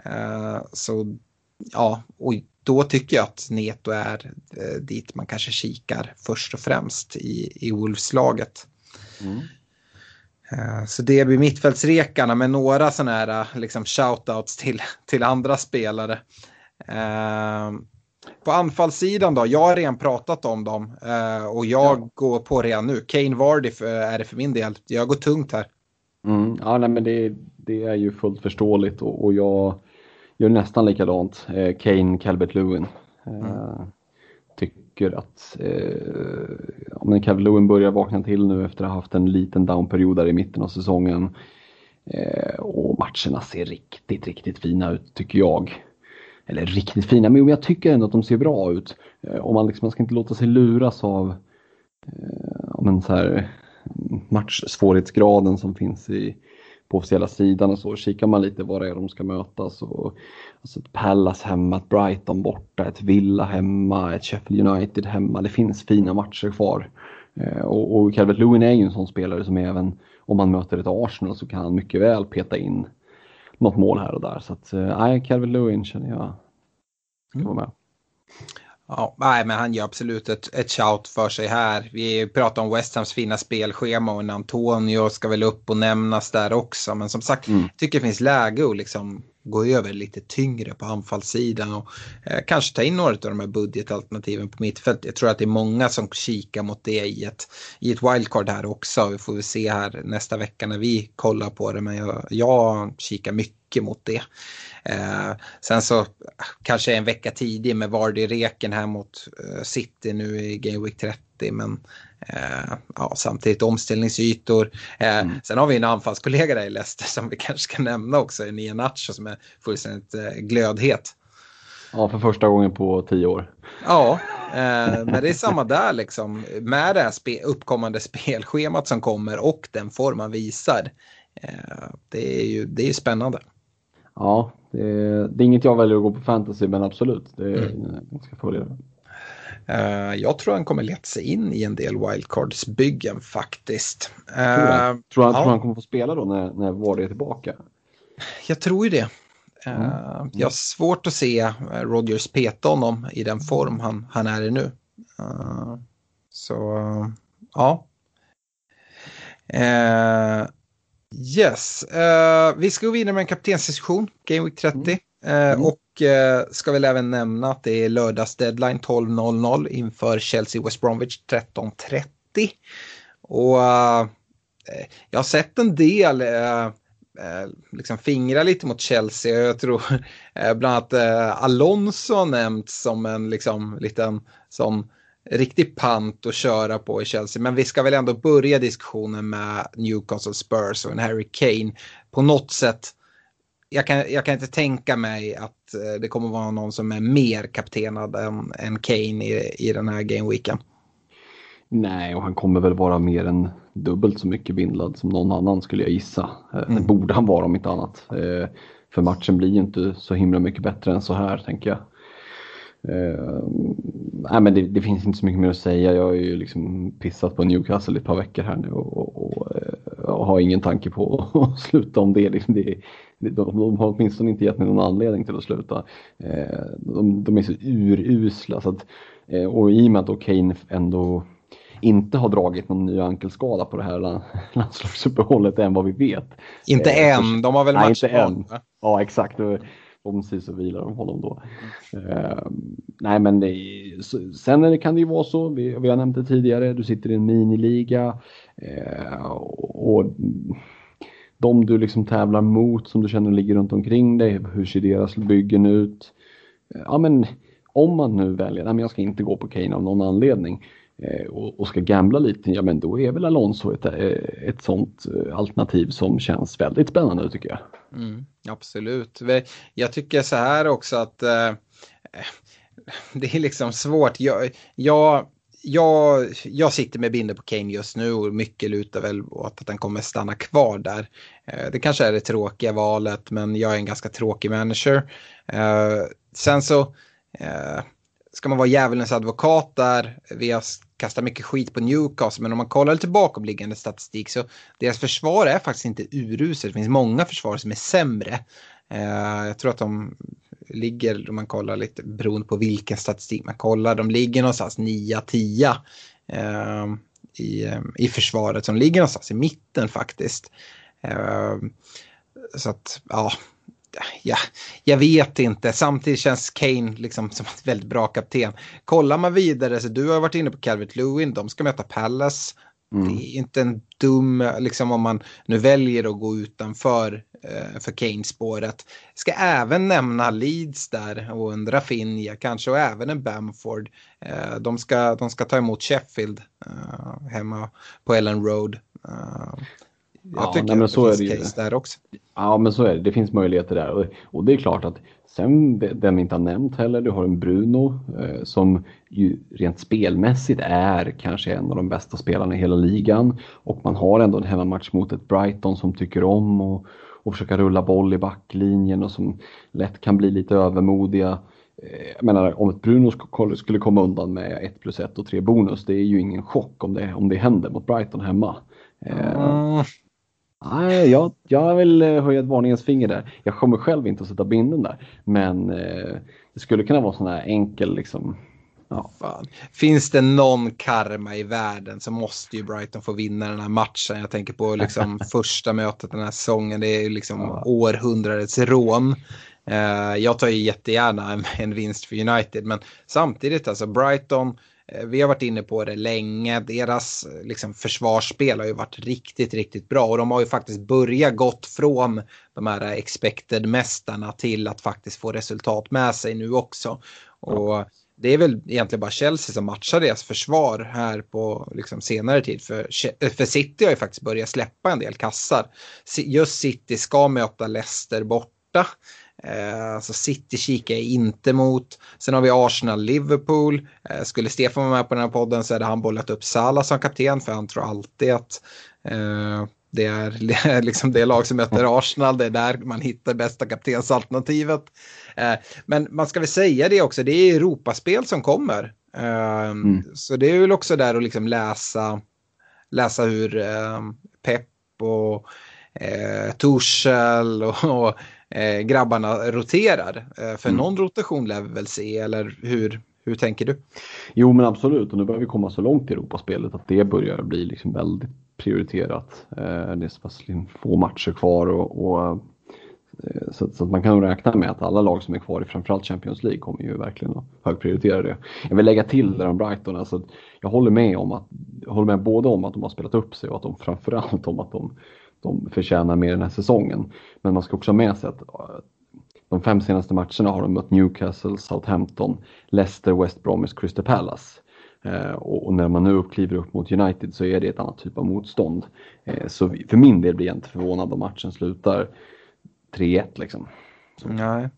Speaker 3: Eh, så ja, och då tycker jag att Neto är eh, dit man kanske kikar först och främst i, i Wolves-laget. Mm. Eh, så det blir mittfältsrekarna med några sådana här eh, liksom shoutouts till, till andra spelare. Eh, på anfallssidan då, jag har redan pratat om dem och jag ja. går på redan nu. Kane Vardy är det för min del. Jag går tungt här.
Speaker 4: Mm, ja, nej, men det, det är ju fullt förståeligt och, och jag gör nästan likadant. Eh, Kane Calvert-Lewin. Eh, mm. Tycker att eh, men Calvert-Lewin börjar vakna till nu efter att ha haft en liten downperiod där i mitten av säsongen. Eh, och matcherna ser riktigt, riktigt fina ut tycker jag. Eller riktigt fina, men jag tycker ändå att de ser bra ut. Eh, man, liksom, man ska inte låta sig luras av eh, men så här, matchsvårighetsgraden som finns i, på officiella sidan och så kikar man lite vad det är de ska mötas. Och, alltså ett Palace hemma, ett Brighton borta, ett Villa hemma, ett Sheffield United hemma. Det finns fina matcher kvar. Eh, och, och Calvert Lewin är ju en sån spelare som även om man möter ett Arsenal så kan han mycket väl peta in något mål här och där. Så att, eh, nej, Calvert Lewin känner jag ska vara med.
Speaker 3: Ja, nej, men han gör absolut ett, ett shout för sig här. Vi pratar om West Hams fina spelschema och Antonio ska väl upp och nämnas där också. Men som sagt, mm. tycker det finns läge att liksom gå över lite tyngre på anfallssidan och eh, kanske ta in några av de här budgetalternativen på mittfält. Jag tror att det är många som kikar mot det i ett, i ett wildcard här också. Vi får väl se här nästa vecka när vi kollar på det. Men jag, jag kikar mycket mot det. Eh, sen så kanske en vecka tidig med Vardy-reken här mot eh, City nu i Game Week 30. Men eh, ja, samtidigt omställningsytor. Eh, mm. Sen har vi en anfallskollega där i Leicester som vi kanske ska nämna också, Nia Nacho som är fullständigt eh, glödhet.
Speaker 4: Ja, för första gången på tio år.
Speaker 3: Ja, eh, men det är samma där liksom. Med det här spe uppkommande spelschemat som kommer och den form man visar. Eh, det är ju det är spännande.
Speaker 4: Ja, det är, det är, inget jag väljer att gå på fantasy, men absolut. Det är, mm. Jag ska följa det.
Speaker 3: Uh, jag tror han kommer leta sig in i en del wildcards-byggen faktiskt.
Speaker 4: Uh, tror, han, tror, han, ja. tror han kommer få spela då när, när Ward är tillbaka?
Speaker 3: Jag tror ju det. Uh, mm. Jag har svårt att se Rogers peta honom i den form han, han är i nu. så ja. Yes, vi ska gå vidare med en kaptensdiskussion, Game Week 30. Mm. Mm. Och Eh, ska väl även nämna att det är lördags deadline 12.00 inför Chelsea West Bromwich 13.30. Och uh, jag har sett en del uh, liksom fingra lite mot Chelsea. Jag tror bland annat Alonso nämnts som en liksom liten sån riktig pant att köra på i Chelsea. Men vi ska väl ändå börja diskussionen med Newcastle Spurs och en Harry Kane. På något sätt jag kan, jag kan inte tänka mig att eh, det kommer vara någon som är mer kaptenad än, än Kane i, i den här gameweeken.
Speaker 4: Nej, och han kommer väl vara mer än dubbelt så mycket bindlad som någon annan skulle jag gissa. Eh, mm. Det borde han vara om inte annat. Eh, för matchen blir ju inte så himla mycket bättre än så här tänker jag. Uh, nej, men det, det, finns inte så mycket mer att säga. Jag har ju liksom pissat på Newcastle ett par veckor här nu och, och, och, och har ingen tanke på att sluta om det. Liksom det de, de har åtminstone inte gett mig någon anledning till att sluta. Eh, de, de är så urusla. Så att, eh, och i och med att Kane ändå inte har dragit någon ny ankelskada på det här landslagsuppehållet än vad vi vet.
Speaker 3: Inte eh, än, de har väl
Speaker 4: match inte än. Ja exakt, förhoppningsvis så vilar de honom då. Uh, nej men det, sen kan det ju vara så, vi, vi har nämnt det tidigare, du sitter i en miniliga uh, och de du liksom tävlar mot som du känner ligger runt omkring dig, hur ser deras byggen ut? Ja men om man nu väljer, att jag ska inte gå på Kane av någon anledning eh, Eh, och, ska gambla lite, ja men då är väl Alonso ett, eh, ett sånt eh, alternativ som känns väldigt spännande tycker jag.
Speaker 3: Mm, absolut. Jag tycker så här också att eh, det är liksom svårt. Jag, jag jag, jag sitter med binder på Kane just nu och mycket lutar väl åt att han kommer stanna kvar där. Det kanske är det tråkiga valet men jag är en ganska tråkig manager. Eh, sen så eh, ska man vara djävulens advokat där. Vi har kastar mycket skit på Newcastle men om man kollar lite bakomliggande statistik så deras försvar är faktiskt inte uruselt. Det finns många försvar som är sämre. Eh, jag tror att de ligger, om man kollar lite beroende på vilken statistik man kollar, de ligger någonstans 9-10 eh, i, eh, i försvaret som ligger någonstans i mitten faktiskt. Eh, så att, ja, ja, jag vet inte. Samtidigt känns Kane liksom som ett väldigt bra kapten. Kollar man vidare, så du har varit inne på Calvert Lewin, de ska möta Palace. Mm. Det är inte en dum, liksom om man nu väljer att gå utanför eh, för Kane-spåret. Ska även nämna Leeds där och en Rafinha kanske och även en Bamford. Eh, de, ska, de ska ta emot Sheffield eh, hemma på Ellen Road. Jag ja, tycker nej, men så det finns är det case där också.
Speaker 4: Ja, men så är det. Det finns möjligheter där. Och, och det är klart att sen, den vi inte har nämnt heller, du har en Bruno eh, som ju rent spelmässigt är kanske en av de bästa spelarna i hela ligan. Och man har ändå en hemmamatch mot ett Brighton som tycker om och, och försöka rulla boll i backlinjen och som lätt kan bli lite övermodiga. Eh, jag menar om ett Bruno skulle komma undan med 1 plus 1 och 3 bonus, det är ju ingen chock om det, om det händer mot Brighton hemma. Mm. Nej, jag, jag vill eh, höja ett varningens finger där. Jag kommer själv inte att sätta binden där. Men eh, det skulle kunna vara sån här enkel liksom. Ja.
Speaker 3: Fan. Finns det någon karma i världen så måste ju Brighton få vinna den här matchen. Jag tänker på liksom första mötet den här säsongen. Det är ju liksom ja. århundradets rån. Uh, jag tar ju jättegärna en, en vinst för United men samtidigt alltså Brighton Eh, vi har varit inne på det länge. Deras liksom, försvarsspel har ju varit riktigt, riktigt bra. Och de har ju faktiskt börjat gått från de här expected-mästarna till att faktiskt få resultat med sig nu också. Och det är väl egentligen bara Chelsea som matchar deras försvar här på liksom, senare tid. För, för City har ju faktiskt börjat släppa en del kassar. Just City ska möta Leicester borta. Eh, alltså City kikar jag inte mot. Sen har vi Arsenal-Liverpool. Eh, skulle Stefan vara med på den här podden så hade han bollat upp Salah som kapten för han tror alltid att eh, det är liksom det lag som möter Arsenal. Det är där man hittar bästa kaptensalternativet. Eh, men man ska väl säga det också, det är Europaspel som kommer. Eh, mm. Så det är väl också där att liksom läsa, läsa hur eh, Pep och eh, Torshäll och, och eh, grabbarna roterar. Eh, för mm. någon rotation lär vi väl se, eller hur, hur tänker du?
Speaker 4: Jo men absolut, och nu börjar vi komma så långt i Europaspelet att det börjar bli liksom väldigt prioriterat. Eh, det är så pass få matcher kvar och, och eh, så, så, att man kan räkna med att alla lag som är kvar i framförallt Champions League kommer ju verkligen att högprioritera det. Jag vill lägga till där om Brighton, alltså, jag håller med om att, håller med både om att de har spelat upp sig och att de framförallt om att de de förtjänar mer den här säsongen. Men man ska också ha med sig att eh, de fem senaste matcherna har de mött Newcastle, Southampton, Leicester, West Bromwich, Crystal Palace. Eh, och, när man nu kliver upp mot United så är det ett annat typ av motstånd. Eh, så för min del blir jag inte förvånad om matchen slutar 3-1 liksom.
Speaker 3: Så. Nej.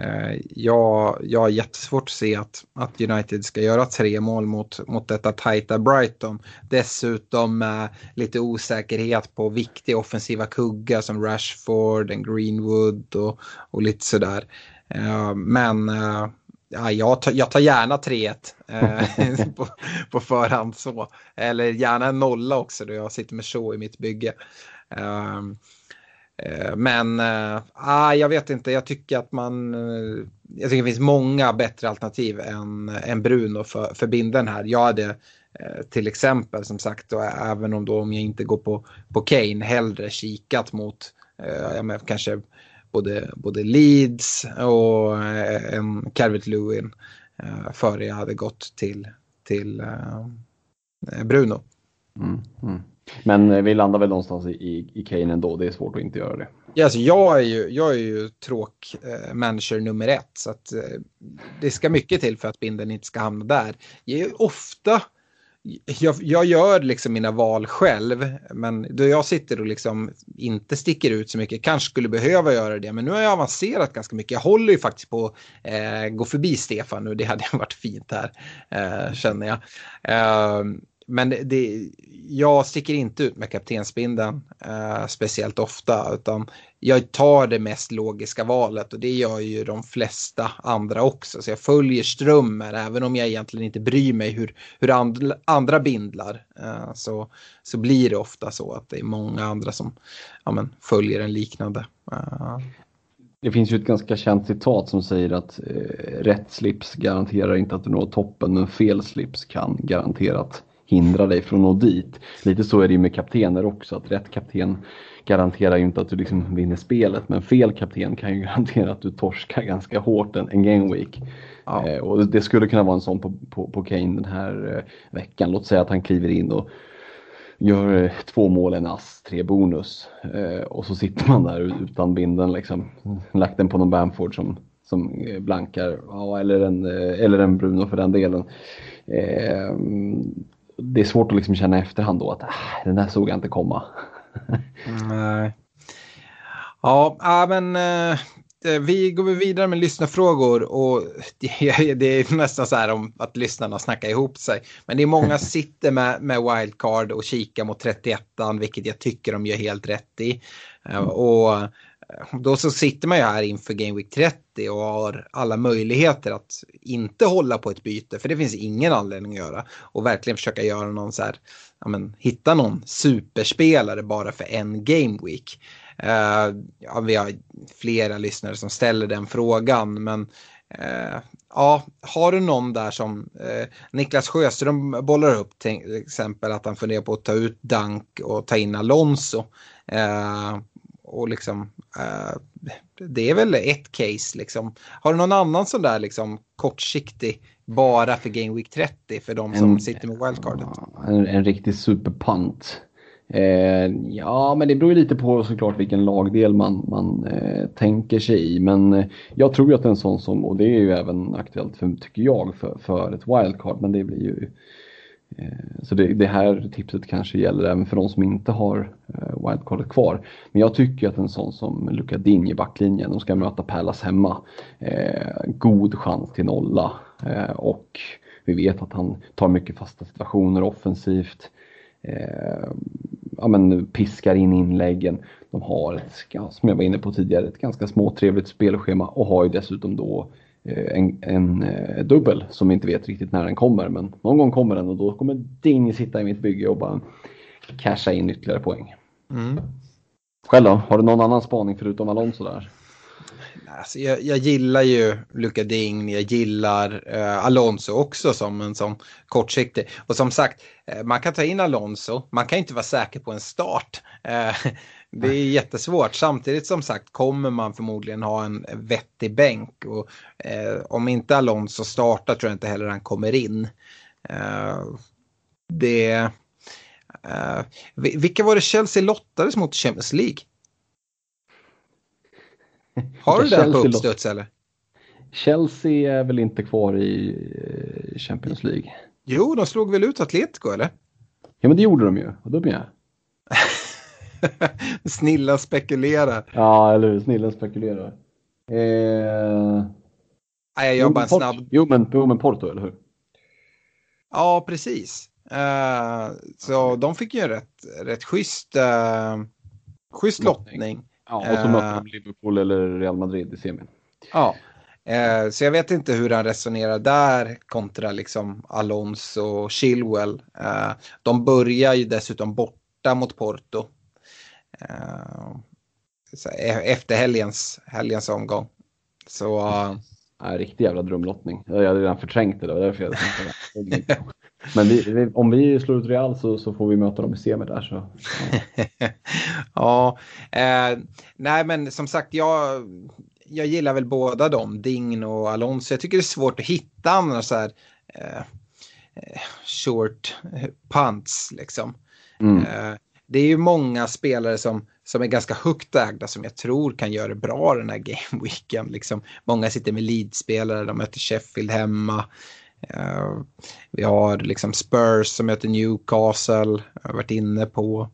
Speaker 3: Eh, jag, jag har jättesvårt att se att, att United ska göra tre mål mot, mot detta tajta Brighton. Dessutom eh, lite osäkerhet på viktiga offensiva kuggar som Rashford, and Greenwood och, och lite sådär. Eh, men eh, ja, jag, tar, jag tar gärna 3-1 eh, på, på förhand så. Eller gärna en nolla också då jag sitter med så i mitt bygge. Um, Eh, Eh, men äh, jag vet inte, jag tycker att man... Eh, jag tycker det finns många bättre alternativ än, än Bruno för, för binden här. Jag hade till exempel som sagt, och även om, då, om jag inte går på, på Kane, hellre kikat mot äh, menar, kanske både, både Leeds och äh, en Calvert Lewin äh, före jag hade gått till, till Bruno.
Speaker 4: Mm, mm. Men eh, vi landar väl någonstans i, i Kane ändå, det är svårt att inte göra det.
Speaker 3: Ja, alltså jag är ju, jag är ju tråk-manager eh, nummer ett, så att eh, det ska mycket till för att binden inte ska hamna där. Jag är ofta, jag, jag, gör liksom mina val själv, men då jag sitter och liksom inte sticker ut så mycket, kanske skulle behöva göra det, men nu har jag avancerat ganska mycket. Jag håller ju faktiskt på att eh, gå förbi Stefan nu, det hade varit fint här, eh, känner jag. Eh, men det, jag sticker inte ut med kaptensbindeln eh, speciellt ofta utan jag tar det mest logiska valet och det gör ju de flesta andra också. Så jag följer strömmen även om jag egentligen inte bryr mig hur, hur and, andra bindlar. Eh, så, så blir det ofta så att det är många andra som ja, men, följer en liknande. Eh.
Speaker 4: Det finns ju ett ganska känt citat som säger att eh, rätt slips garanterar inte att du når toppen men fel slips kan garanterat hindra dig från att nå dit. Lite så är det ju med kaptener också, att rätt kapten garanterar ju inte att du liksom vinner spelet, men fel kapten kan ju garantera att du torskar ganska hårt en, en game week. Ja. Eh, och det skulle kunna vara en sån på, på, på Kane den här eh, veckan. Låt säga att han kliver in och gör eh, två mål, en ass, tre bonus eh, och så sitter man där utan binden liksom. Lagt den på någon Bamford som, som eh, blankar, ja, eller, en, eh, eller en Bruno för den delen det är svårt att liksom känna efterhand då att äh, den där såg jag inte komma.
Speaker 3: Nej. Ja, men eh, vi går vidare med lyssnarfrågor och det, det, är nästan så här om att lyssnarna snackar ihop sig. Men det är många som sitter med, med wildcard och kikar mot 31 vilket jag tycker de gör helt rätt i. Mm. Och Eh, då så sitter man ju här inför Game Week 30 och har alla möjligheter att inte hålla på ett byte, för det finns ingen anledning att göra. Och verkligen försöka göra någon så här, ja men hitta någon superspelare bara för en Game Week. Uh, ja, vi har flera lyssnare som ställer den frågan, men uh, ja, har du någon där som uh, Niklas Sjöström bollar upp till exempel att han funderar på att ta ut Dank och ta in Alonso och liksom, eh, det är väl ett case liksom. Har du någon annan sån där liksom kortsiktig bara för Game Week 30 för de som sitter med wildcardet.
Speaker 4: En, en riktig superpant. Eh, ja, men det beror ju lite på såklart vilken lagdel man, man eh, tänker sig i. Men eh, jag tror ju att en sån som, och det är ju även aktuellt för, tycker jag, för, för ett wildcard, men det blir ju Eh, så det, det, här tipset kanske gäller även för de som inte har eh, wildcardet kvar. Men jag tycker att en sån som Luka Ding i backlinjen, de ska möta Pärlas hemma. Eh, god chans till nolla eh, och vi vet att han tar mycket fasta situationer offensivt eh, ja, men piskar in inläggen. De har, ett, som jag var inne på tidigare, ett ganska småtrevligt spelschema och har ju dessutom då eh, en, en eh, dubbel som inte vet riktigt när den kommer. Men någon gång kommer den och då kommer Ding sitta i mitt bygge och bara casha in ytterligare poäng. Mm. Själv då? Har du någon annan spaning förutom Alonso där?
Speaker 3: Alltså jag, jag, gillar ju Luka Ding, jag gillar eh, Alonso också som en sån kortsiktig. Och som sagt, eh, man kan ta in Alonso, man kan inte vara säker på en start. Eh, det är jättesvårt. Samtidigt som sagt kommer man förmodligen ha en vettig bänk. Och, eh, om inte Alonso startar tror jag inte heller han kommer in. Eh, det... Eh, vilka var det Chelsea lottades mot Champions League? Har du den på uppstuds eller?
Speaker 4: Chelsea är väl inte kvar i eh, Champions League?
Speaker 3: Jo, de slog väl ut Atletico eller?
Speaker 4: Ja, men det gjorde de ju. Och då blir jag.
Speaker 3: Snilla spekulerar.
Speaker 4: Ja, eller hur? Snilla spekulerar. Eh...
Speaker 3: Nej, jag gör bara snabb...
Speaker 4: Jo men, jo, men Porto, eller hur?
Speaker 3: Ja, precis. Uh, så de fick ju en rätt, rätt schysst, uh, schysst lottning.
Speaker 4: Ja, och så möter de Liverpool eller Real Madrid i semin.
Speaker 3: Ja, eh, så jag vet inte hur han resonerar där kontra liksom Alonso och Chilwell. Eh, de börjar ju dessutom borta mot Porto. Eh, e-, efter helgens, helgens omgång. Så...
Speaker 4: Ja, riktig jävla drömlottning. Jag hade redan förträngt det, det var därför jag tänkte Men vi, vi, om vi slår ut Real så, så får vi möta dem i semi där. Så,
Speaker 3: ja, eh, nej men som sagt jag, jag gillar väl båda dem, Dign och Alonso. Jag tycker det är svårt att hitta annars så här eh, eh short punts liksom. Mm. Eh, det är ju många spelare som, som är ganska högt ägda som jag tror kan göra det bra den här gameweeken. Liksom. Många sitter med leadspelare, de möter Sheffield hemma. Uh, vi har liksom Spurs som möter Newcastle, har varit inne på.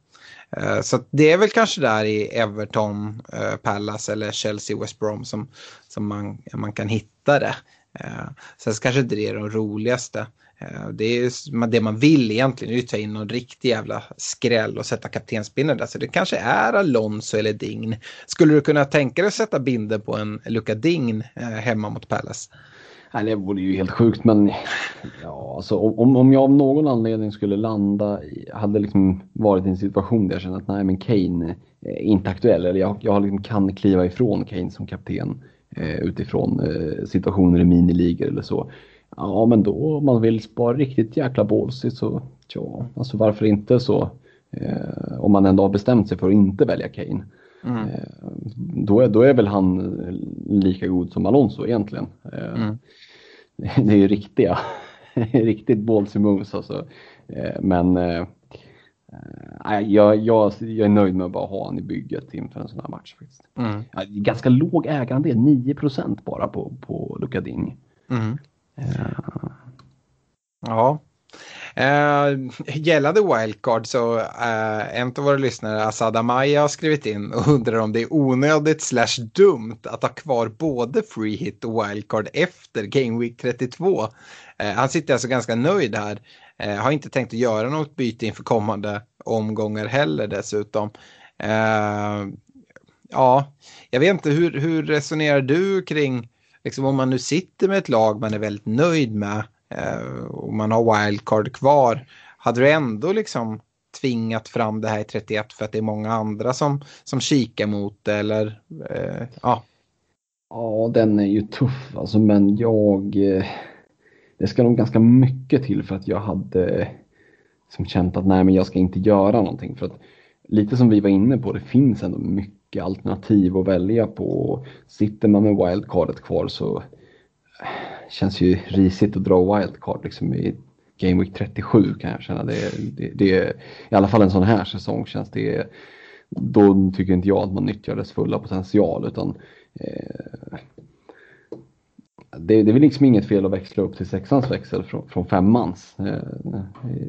Speaker 3: Uh, så det är väl kanske där i Everton, uh, Palace eller Chelsea, West Brom som, som man, man kan hitta det. Eh, sen kanske inte det är de roligaste. Eh, det är det man vill egentligen, är att ta in någon riktig jävla skräll och sätta kaptensbindeln där. Så det kanske är Alonso eller Dign. Skulle du kunna tänka dig att sätta binden på en Luca Dign eh, hemma mot Palace?
Speaker 4: Nej, det vore ju helt sjukt men ja, alltså, om, om jag av någon anledning skulle landa, i, hade liksom varit i en situation där jag känner att nej men Kane är inte aktuell eller jag, jag liksom kan kliva ifrån Kane som kapten eh, utifrån eh, situationer i miniligor eller så. Ja men då om man vill spara riktigt jäkla bålsigt så ja, alltså varför inte så. Eh, om man ändå har bestämt sig för att inte välja Kane. Mm. Eh, då, är, då är väl han lika god som Alonso egentligen. Eh, mm. det är ju riktiga, riktigt ballsy moves alltså. Eh, men jag, jag, jag är nöjd med att bara ha honom i bygget inför en sån här match. Faktiskt. Mm. Ganska låg ägande, 9% bara på, på Lukading. Mm.
Speaker 3: Uh. Ja, Uh, gällande wildcard så uh, en av våra lyssnare, Asad Amaya, har skrivit in och undrar om det är onödigt slash dumt att ha kvar både free hit och wildcard efter Game Week 32. Uh, eh, han sitter alltså ganska nöjd här. Eh, har inte tänkt att göra något byte inför kommande omgångar heller dessutom. Eh, ja, jag vet inte, hur, hur resonerar du kring, liksom om man nu sitter med ett lag man är väldigt nöjd med, Eh, och man har wildcard kvar. Hade du ändå liksom tvingat fram det här i 31 för att det är många andra som, som kikar mot det eller eh, ja?
Speaker 4: Ja, den är ju tuff alltså, men jag... Eh, det ska nog ganska mycket till för att jag hade som känt att nej, men jag ska inte göra någonting. För att lite som vi var inne på, det finns ändå mycket alternativ att välja på. Sitter man med wildcardet kvar så eh, känns ju risigt att dra wildcard liksom i Game Week 37 kan jag känna. Det, det, det, I alla fall en sån här säsong känns det då tycker inte jag att man nyttjar dess fulla potential utan eh, det, det är väl liksom inget fel att växla upp till sexans växel från, från femmans. Eh,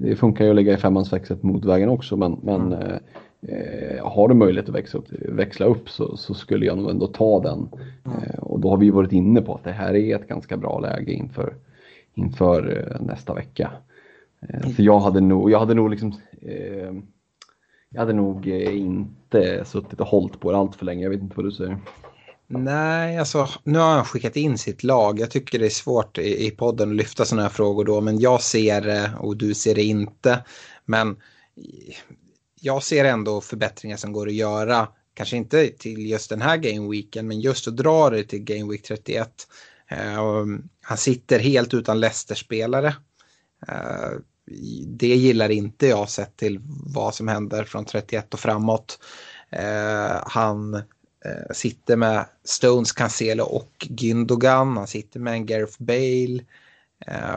Speaker 4: det funkar ju att lägga i femmans växel på motvägen också men, men mm. eh, har du möjlighet att växla upp, växla upp så, så, skulle jag nog ändå ta den. Mm. Eh, och då har vi varit inne på att det här är ett ganska bra läge inför, inför eh, nästa vecka. Eh, så jag hade nog, jag hade nog liksom eh, jag hade nog inte suttit och hållit på det allt för länge. Jag vet inte vad du säger.
Speaker 3: Nej, alltså nu har han skickat in sitt lag. Jag tycker det är svårt i, i podden att lyfta sådana här frågor då, men jag ser det och du ser det inte. Men jag ser ändå förbättringar som går att göra. Kanske inte till just den här gameweeken, men just att dra det till gameweek 31. Uh, han sitter helt utan Leicester-spelare. Uh, det gillar inte jag sett till vad som händer från 31 och framåt. Uh, han eh, sitter med Stones, Cancelo och Gündogan. Han sitter med en Gareth Bale.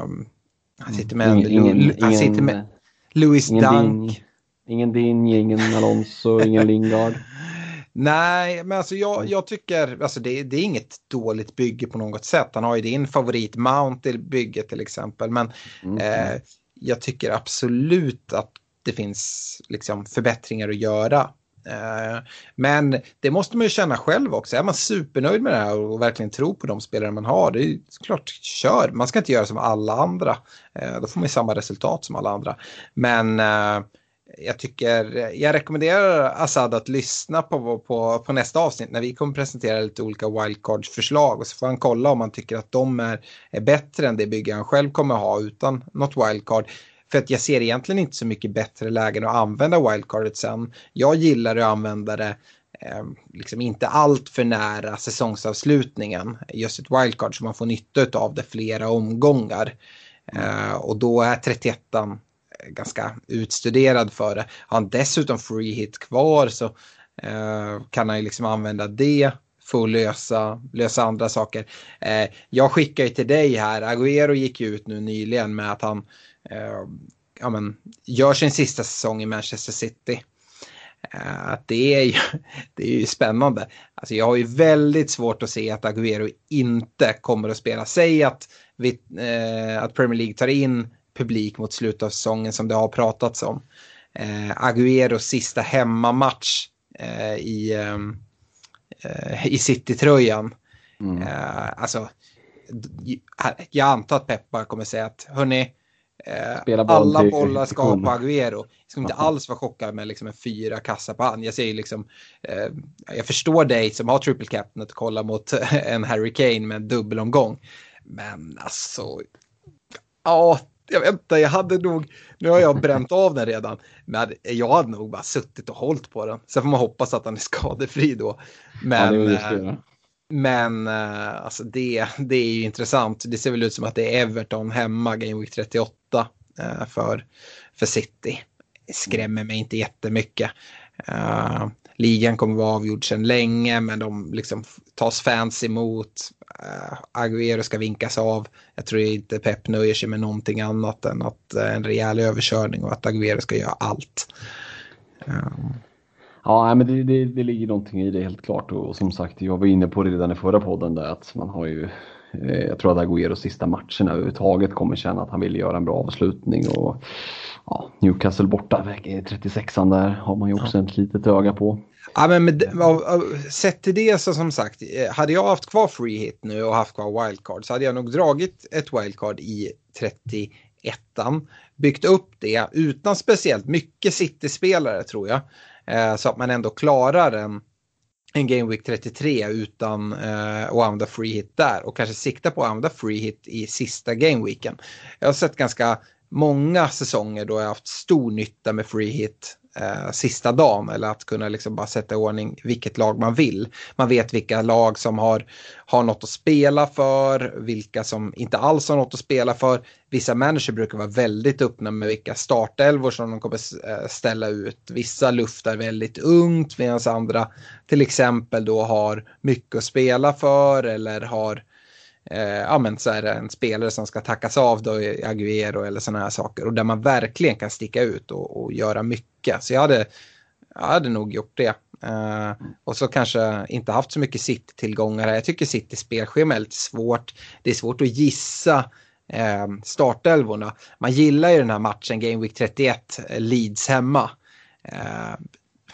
Speaker 3: Um, han sitter med, mm, ingen, en, ingen, han sitter med Louis ingen Dunk.
Speaker 4: Din, ingen Dinje, ingen Alonso, ingen Lingard.
Speaker 3: Nej, men alltså jag, jag tycker, alltså det, det, är inget dåligt bygge på något sätt. Han har ju din favorit Mount i bygget till exempel. Men mm. eh, jag tycker absolut att det finns liksom förbättringar att göra. Eh, men det måste man ju känna själv också. Är man supernöjd med det här och verkligen tror på de spelare man har, det är klart, kör. Man ska inte göra som alla andra. Eh, då får man ju samma resultat som alla andra. Men eh, jag tycker, jag rekommenderar Assad att lyssna på, på, på nästa avsnitt när vi kommer presentera lite olika wildcards-förslag och så får han kolla om han tycker att de är, är bättre än det bygge han själv kommer ha utan något wildcard. För att jag ser egentligen inte så mycket bättre lägen att använda wildcardet sen. Jag gillar att använda det eh, liksom inte allt för nära säsongsavslutningen. Just ett wildcard så man får nytta av det flera omgångar. Eh, och då är 31 ganska utstuderad för det. Har han dessutom free hit kvar så eh, kan han ju liksom använda det för att lösa, lösa andra saker. Eh, jag skickar ju till dig här, Agüero gick ju ut nu nyligen med att han ja, men, gör sin sista säsong i Manchester City. Uh, det, är ju, det är ju spännande. Alltså jag har ju väldigt svårt att se att Agüero inte kommer att spela. Säg att, vi, uh, att Premier League tar in publik mot slutet av säsongen som det har pratats om. Uh, Agüeros sista hemmamatch uh, i, um, i City-tröjan. Mm. alltså, jag antar att Pep bara kommer säga att hörni, Eh, alla bollar ska på Agüero. Jag skulle inte alls vara chockad med liksom en fyra kassa på han. Jag säger liksom, eh, jag förstår dig som har triple captain att kolla mot en Harry Kane med en dubbelomgång. Men alltså, ja, jag vet inte, jag hade nog, nu har jag bränt av den redan, men jag hade nog bara suttit och hållit på den. Sen får man hoppas att han är skadefri då. Men, ja, men eh, alltså det, det är ju intressant. Det ser väl ut som att det är Everton hemma, Game Week 38 eh, för, för City. Skrämmer mig inte jättemycket. Uh, ligan kommer vara avgjord sedan länge men de liksom tas fans emot. Uh, Agüero ska vinkas av. Jag tror inte Pep nöjer sig med någonting annat än att uh, en rejäl överkörning och att Agüero ska göra allt.
Speaker 4: Um. Ja, men det, det, det ligger någonting i det helt klart och, som sagt, jag var inne på det redan i förra podden där att man har ju eh, jag tror att Agüeros sista matcherna överhuvudtaget kommer känna att han vill göra en bra avslutning och ja, Newcastle borta, 36an där har man ju också ja. ett litet öga på.
Speaker 3: Ja, men med, sett till det så som sagt, eh, hade jag haft kvar free hit nu och haft kvar wildcard så hade jag nog dragit ett wildcard i 31an. Byggt upp det utan speciellt mycket City-spelare tror jag. Eh, så att man ändå klarar en, en Game Week 33 utan eh, att använda free hit där och kanske sikta på att använda free hit i sista Game Weeken. Jag har sett ganska många säsonger då jag har haft stor nytta med free hit eh, sista dagen eller att kunna liksom bara sätta i ordning vilket lag man vill. Man vet vilka lag som har, har något att spela för, vilka som inte alls har något att spela för. Vissa manager brukar vara väldigt öppna med vilka startelvor som de kommer eh, ställa ut. Vissa luftar väldigt ungt medan andra till exempel då har mycket att spela för eller har eh, ja, men så är det en spelare som ska tackas av då i Aguero eller sådana här saker och där man verkligen kan sticka ut och, och göra mycket. Så jag hade, jag hade nog gjort det. Uh, och så kanske inte haft så mycket City-tillgångar. Jag tycker City-spelschema är lite svårt. Det är svårt att gissa uh, startelvorna. Man gillar ju den här matchen, Game Week 31, eh, Leeds hemma. Uh,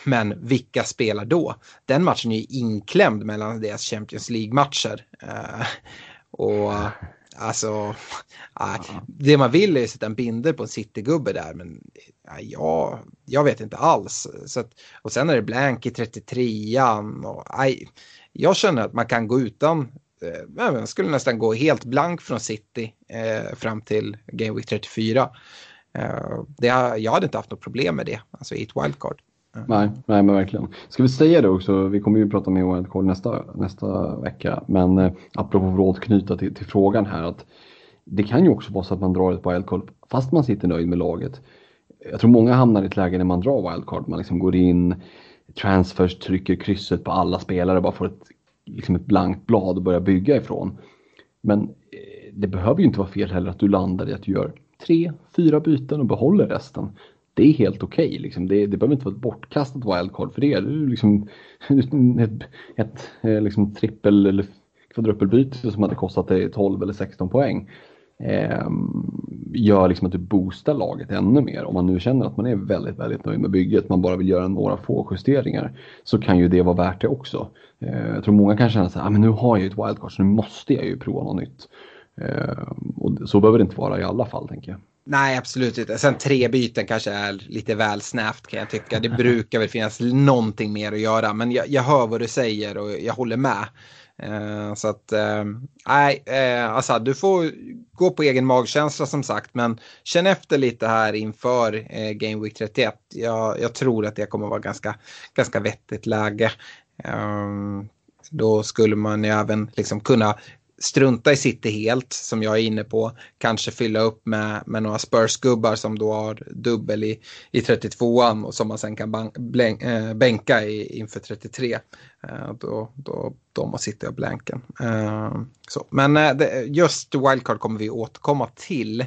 Speaker 3: men vilka spelar då? Den matchen är ju inklämd mellan deras Champions League-matcher. Och alltså, äh, det man vill är att sätta en binder på en City-gubbe där, men ja, jag vet inte alls. Så att, och sen är det blank i 33an. Och, äh, jag känner att man kan gå utan jag eh, skulle nästan gå helt blank från City eh, fram till Game Week 34. Eh, det, jag hade inte haft något problem med det, alltså i ett wildcard.
Speaker 4: Nej, nej men verkligen. Ska vi säga det också, vi kommer ju prata med wildcard nästa, nästa vecka, men eh, apropå att återknyta till, till frågan här att det kan ju också vara så att man drar ett wildcard fast man sitter nöjd med laget. Jag tror många hamnar i ett läge när man drar wildcard, man liksom går in, transfers, trycker krysset på alla spelare bara får ett liksom ett blankt blad att börja bygga ifrån. Men eh, det behöver ju inte vara fel heller att du landar i att du gör tre, fyra byten och behåller resten. Det är helt okej. Okay, liksom. det, det behöver inte vara ett bortkastat wildcard för det. Det är liksom ett, ett eh, liksom trippel eller kvadruppelbyte som hade kostat dig 12 eller 16 poäng eh, gör liksom att du boostar laget ännu mer. Om man nu känner att man är väldigt, väldigt nöjd med bygget, man bara vill göra några få justeringar, så kan ju det vara värt det också. Eh, jag tror många kan känna så här, ah, men nu har jag ju ett wildcard så nu måste jag ju prova något nytt. Eh, och så behöver det inte vara i alla fall, tänker jag.
Speaker 3: Nej, absolut inte. Sen tre byten kanske är lite väl snävt kan jag tycka. Det brukar väl finnas någonting mer att göra, men jag, jag hör vad du säger och jag håller med. Eh, så att, eh, nej, eh, alltså du får gå på egen magkänsla som sagt, men känn efter lite här inför eh, Game Week 31. Jag, jag, tror att det kommer vara ganska, ganska vettigt läge. Eh, då skulle man ju även liksom kunna strunta i City helt, som jag är inne på. Kanske fylla upp med, med några Spurs-gubbar som då har dubbel i, i 32an och som man sen kan bank, bläng, äh, eh, bänka i, inför 33. Äh, eh, då, då, då måste City ha blanken. Äh, eh, så. Men det, just wildcard kommer vi återkomma till.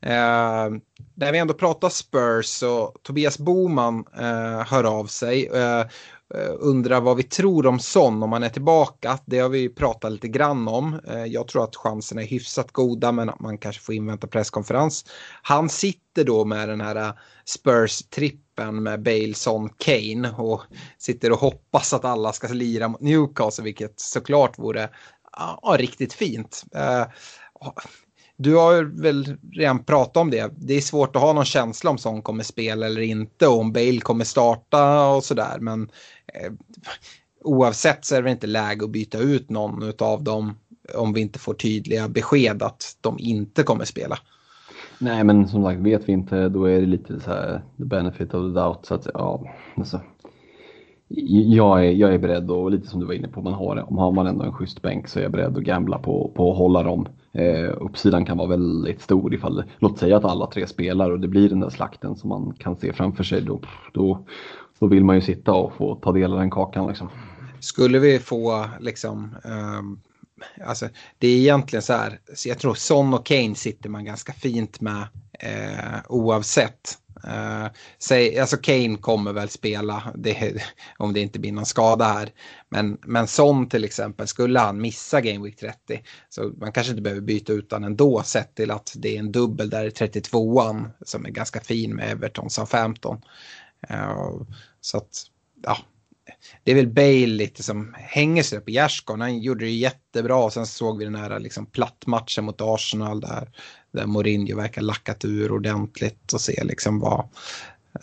Speaker 3: Eh, när vi ändå pratar Spurs så Tobias Boman eh, hör av sig. Eh, Eh, undrar vad vi tror om Son om han är tillbaka. Det har vi pratat lite grann om. Eh, jag tror att chanserna är hyfsat goda men att man kanske får invänta presskonferens. Han sitter då med den här eh, Spurs-trippen med Bale, Son, Kane och sitter och hoppas att alla ska lira mot Newcastle vilket såklart vore ja, riktigt fint. Du har väl redan pratat om det. Det är svårt att ha någon känsla om Son kommer spela eller inte och om Bale kommer starta och sådär. Men Eh, oavsett så är det inte läge att byta ut någon av dem om vi inte får tydliga besked att de inte kommer spela.
Speaker 4: Nej, men som sagt, vet vi inte, då är det lite så här the benefit of the doubt. Så att, ja, alltså, jag, är, jag är beredd och lite som du var inne på, man har, om har man ändå en schysst bänk så är jag beredd att gambla på, på att hålla dem. Eh, uppsidan kan vara väldigt stor ifall, låt säga att alla tre spelar och det blir den där slakten som man kan se framför sig. Då, då, då vill man ju sitta och få ta del av den kakan. Liksom.
Speaker 3: Skulle vi få liksom um... Alltså, det är egentligen så här, så jag tror Son och Kane sitter man ganska fint med eh, oavsett. Uh, säg, alltså Kane kommer väl spela det, om det inte blir någon skada här. Men, men Son till exempel, skulle han missa Game Week 30 så man kanske inte behöver byta ut han ändå sett till att det är en dubbel där i 32an som är ganska fin med Everton som 15. Eh, så att, ja, det är väl Bale lite som hänger sig på gärdsgården. Han gjorde det jättebra och sen såg vi den här liksom plattmatchen mot Arsenal där där Mourinho verkar lackat ur ordentligt och se liksom vad,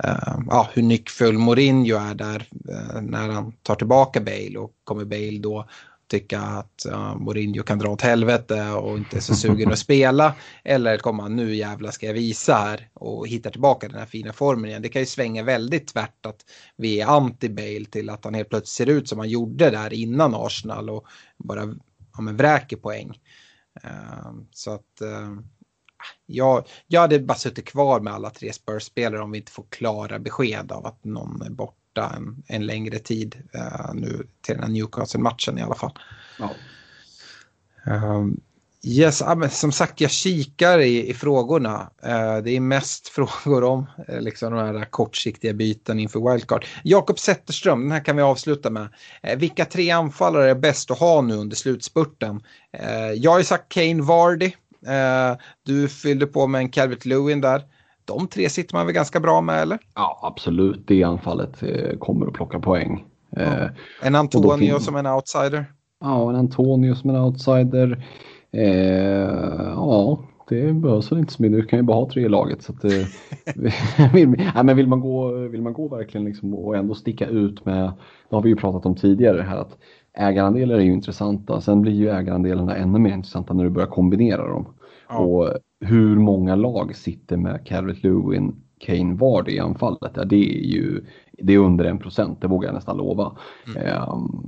Speaker 3: uh, ja, hur nyckfull Mourinho är där uh, när han tar tillbaka Bale och kommer Bale då tycka att uh, Mourinho kan dra åt helvete och inte är så sugen att spela. Eller kommer han nu jävla ska jag visa här och hitta tillbaka den här fina formen igen. Det kan ju svänga väldigt tvärt att vi är anti-Bale till att han helt plötsligt ser ut som han gjorde där innan Arsenal och bara ja, men vräker poäng. Uh, så att uh, jag, jag hade bara suttit kvar med alla tre Spurs-spelare om vi inte får klara besked av att någon är borta en, en längre tid uh, nu till den här Newcastle-matchen i alla fall. Ja. Um, yes, som sagt, jag kikar i, i frågorna. Uh, det är mest frågor om uh, liksom de här kortsiktiga byten inför wildcard. Jakob Zetterström, den här kan vi avsluta med. Uh, vilka tre anfallare är bäst att ha nu under slutspurten? jag har ju sagt Kane Vardy. du fyllde på med en Calvert Lewin där. De tre sitter man väl ganska bra med eller?
Speaker 4: Ja, absolut. Det anfallet kommer att plocka poäng.
Speaker 3: Ja. En Antonio som en outsider?
Speaker 4: Ja, en Antonio som en outsider. Eh, ja, det behövs väl inte så mycket. Du kan ju bara ha tre i laget. Så att, eh, vill, ja, men vill, man gå, vill man gå verkligen liksom och ändå sticka ut med, det har vi ju pratat om tidigare här, att ägarandelar är ju intressanta. Sen blir ju ägarandelarna ännu mer intressanta när du börjar kombinera dem. Ja. Och hur många lag sitter med Calvert Lewin, Kane Vardy i anfallet? Ja, det är ju det är under en procent, det vågar jag nästan lova. Mm. Um,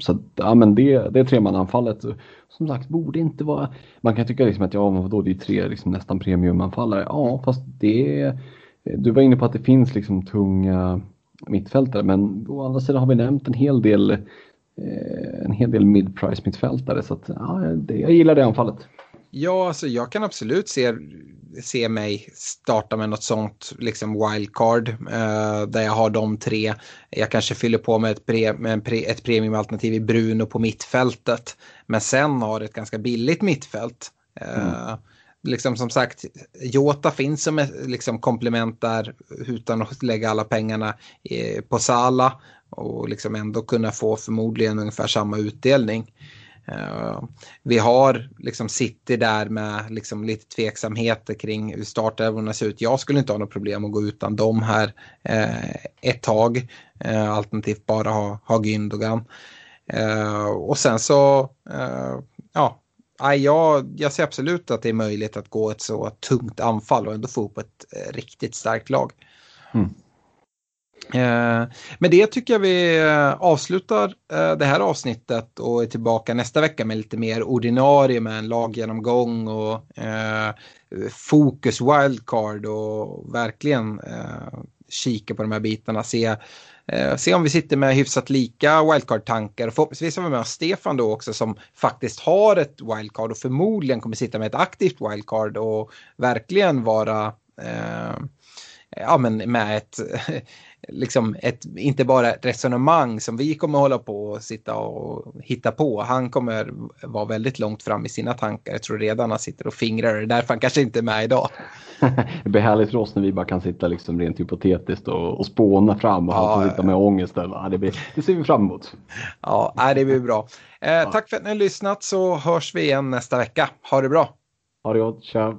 Speaker 4: så ja, men det, det tremananfallet, som sagt, borde inte vara... Man kan tycka liksom att ja, vadå, det är tre liksom nästan premiumanfallare. Ja, fast det Du var inne på att det finns liksom tunga mittfältare, men å andra sidan har vi nämnt en hel del eh, en hel del mid-price mittfältare så att, ja, det, jag gillar det anfallet.
Speaker 3: Ja, alltså jag kan absolut se, se mig starta med något sånt, liksom wildcard, eh, där jag har de tre. Jag kanske fyller på med ett, pre, med pre, ett premiumalternativ i Bruno på mittfältet, men sen har ett ganska billigt mittfält. Eh, mm. Liksom som sagt, Jota finns som ett liksom, komplement där utan att lägga alla pengarna eh, på Sala och liksom ändå kunna få förmodligen ungefär samma utdelning. Eh, vi har liksom City där med liksom lite tveksamheter kring hur startelvorna ser ut. Jag skulle inte ha något problem att gå utan dem här eh, ett tag. Eh, alternativt bara ha, ha Gündogan. och sen så, ja, jag, jag ser absolut att det är möjligt att gå ett så tungt anfall och ändå få upp ett riktigt starkt lag. Mm. Eh, med det tycker jag vi eh, avslutar eh, det här avsnittet och är tillbaka nästa vecka med lite mer ordinarie med en laggenomgång och fokus wildcard och verkligen kika på de här bitarna. Se, se om vi sitter med hyfsat lika wildcard-tankar. Förhoppningsvis har vi med Stefan då också som faktiskt har ett wildcard och förmodligen kommer sitta med ett aktivt wildcard och verkligen vara ja, men med ett liksom ett, inte bara ett resonemang som vi kommer hålla på och sitta och hitta på. Han kommer vara väldigt långt fram i sina tankar. Jag tror redan han sitter och fingrar. Det är därför han kanske inte är med idag.
Speaker 4: det blir härligt för oss när vi bara kan sitta liksom rent hypotetiskt och, och spåna fram och ja, han får sitta med ångesten. Ja, det, blir, det ser vi fram emot.
Speaker 3: Ja, det blir bra. Eh. Tack för att ni har lyssnat så hörs vi igen nästa vecka. Ha det bra.
Speaker 4: Ha det gott. Tja.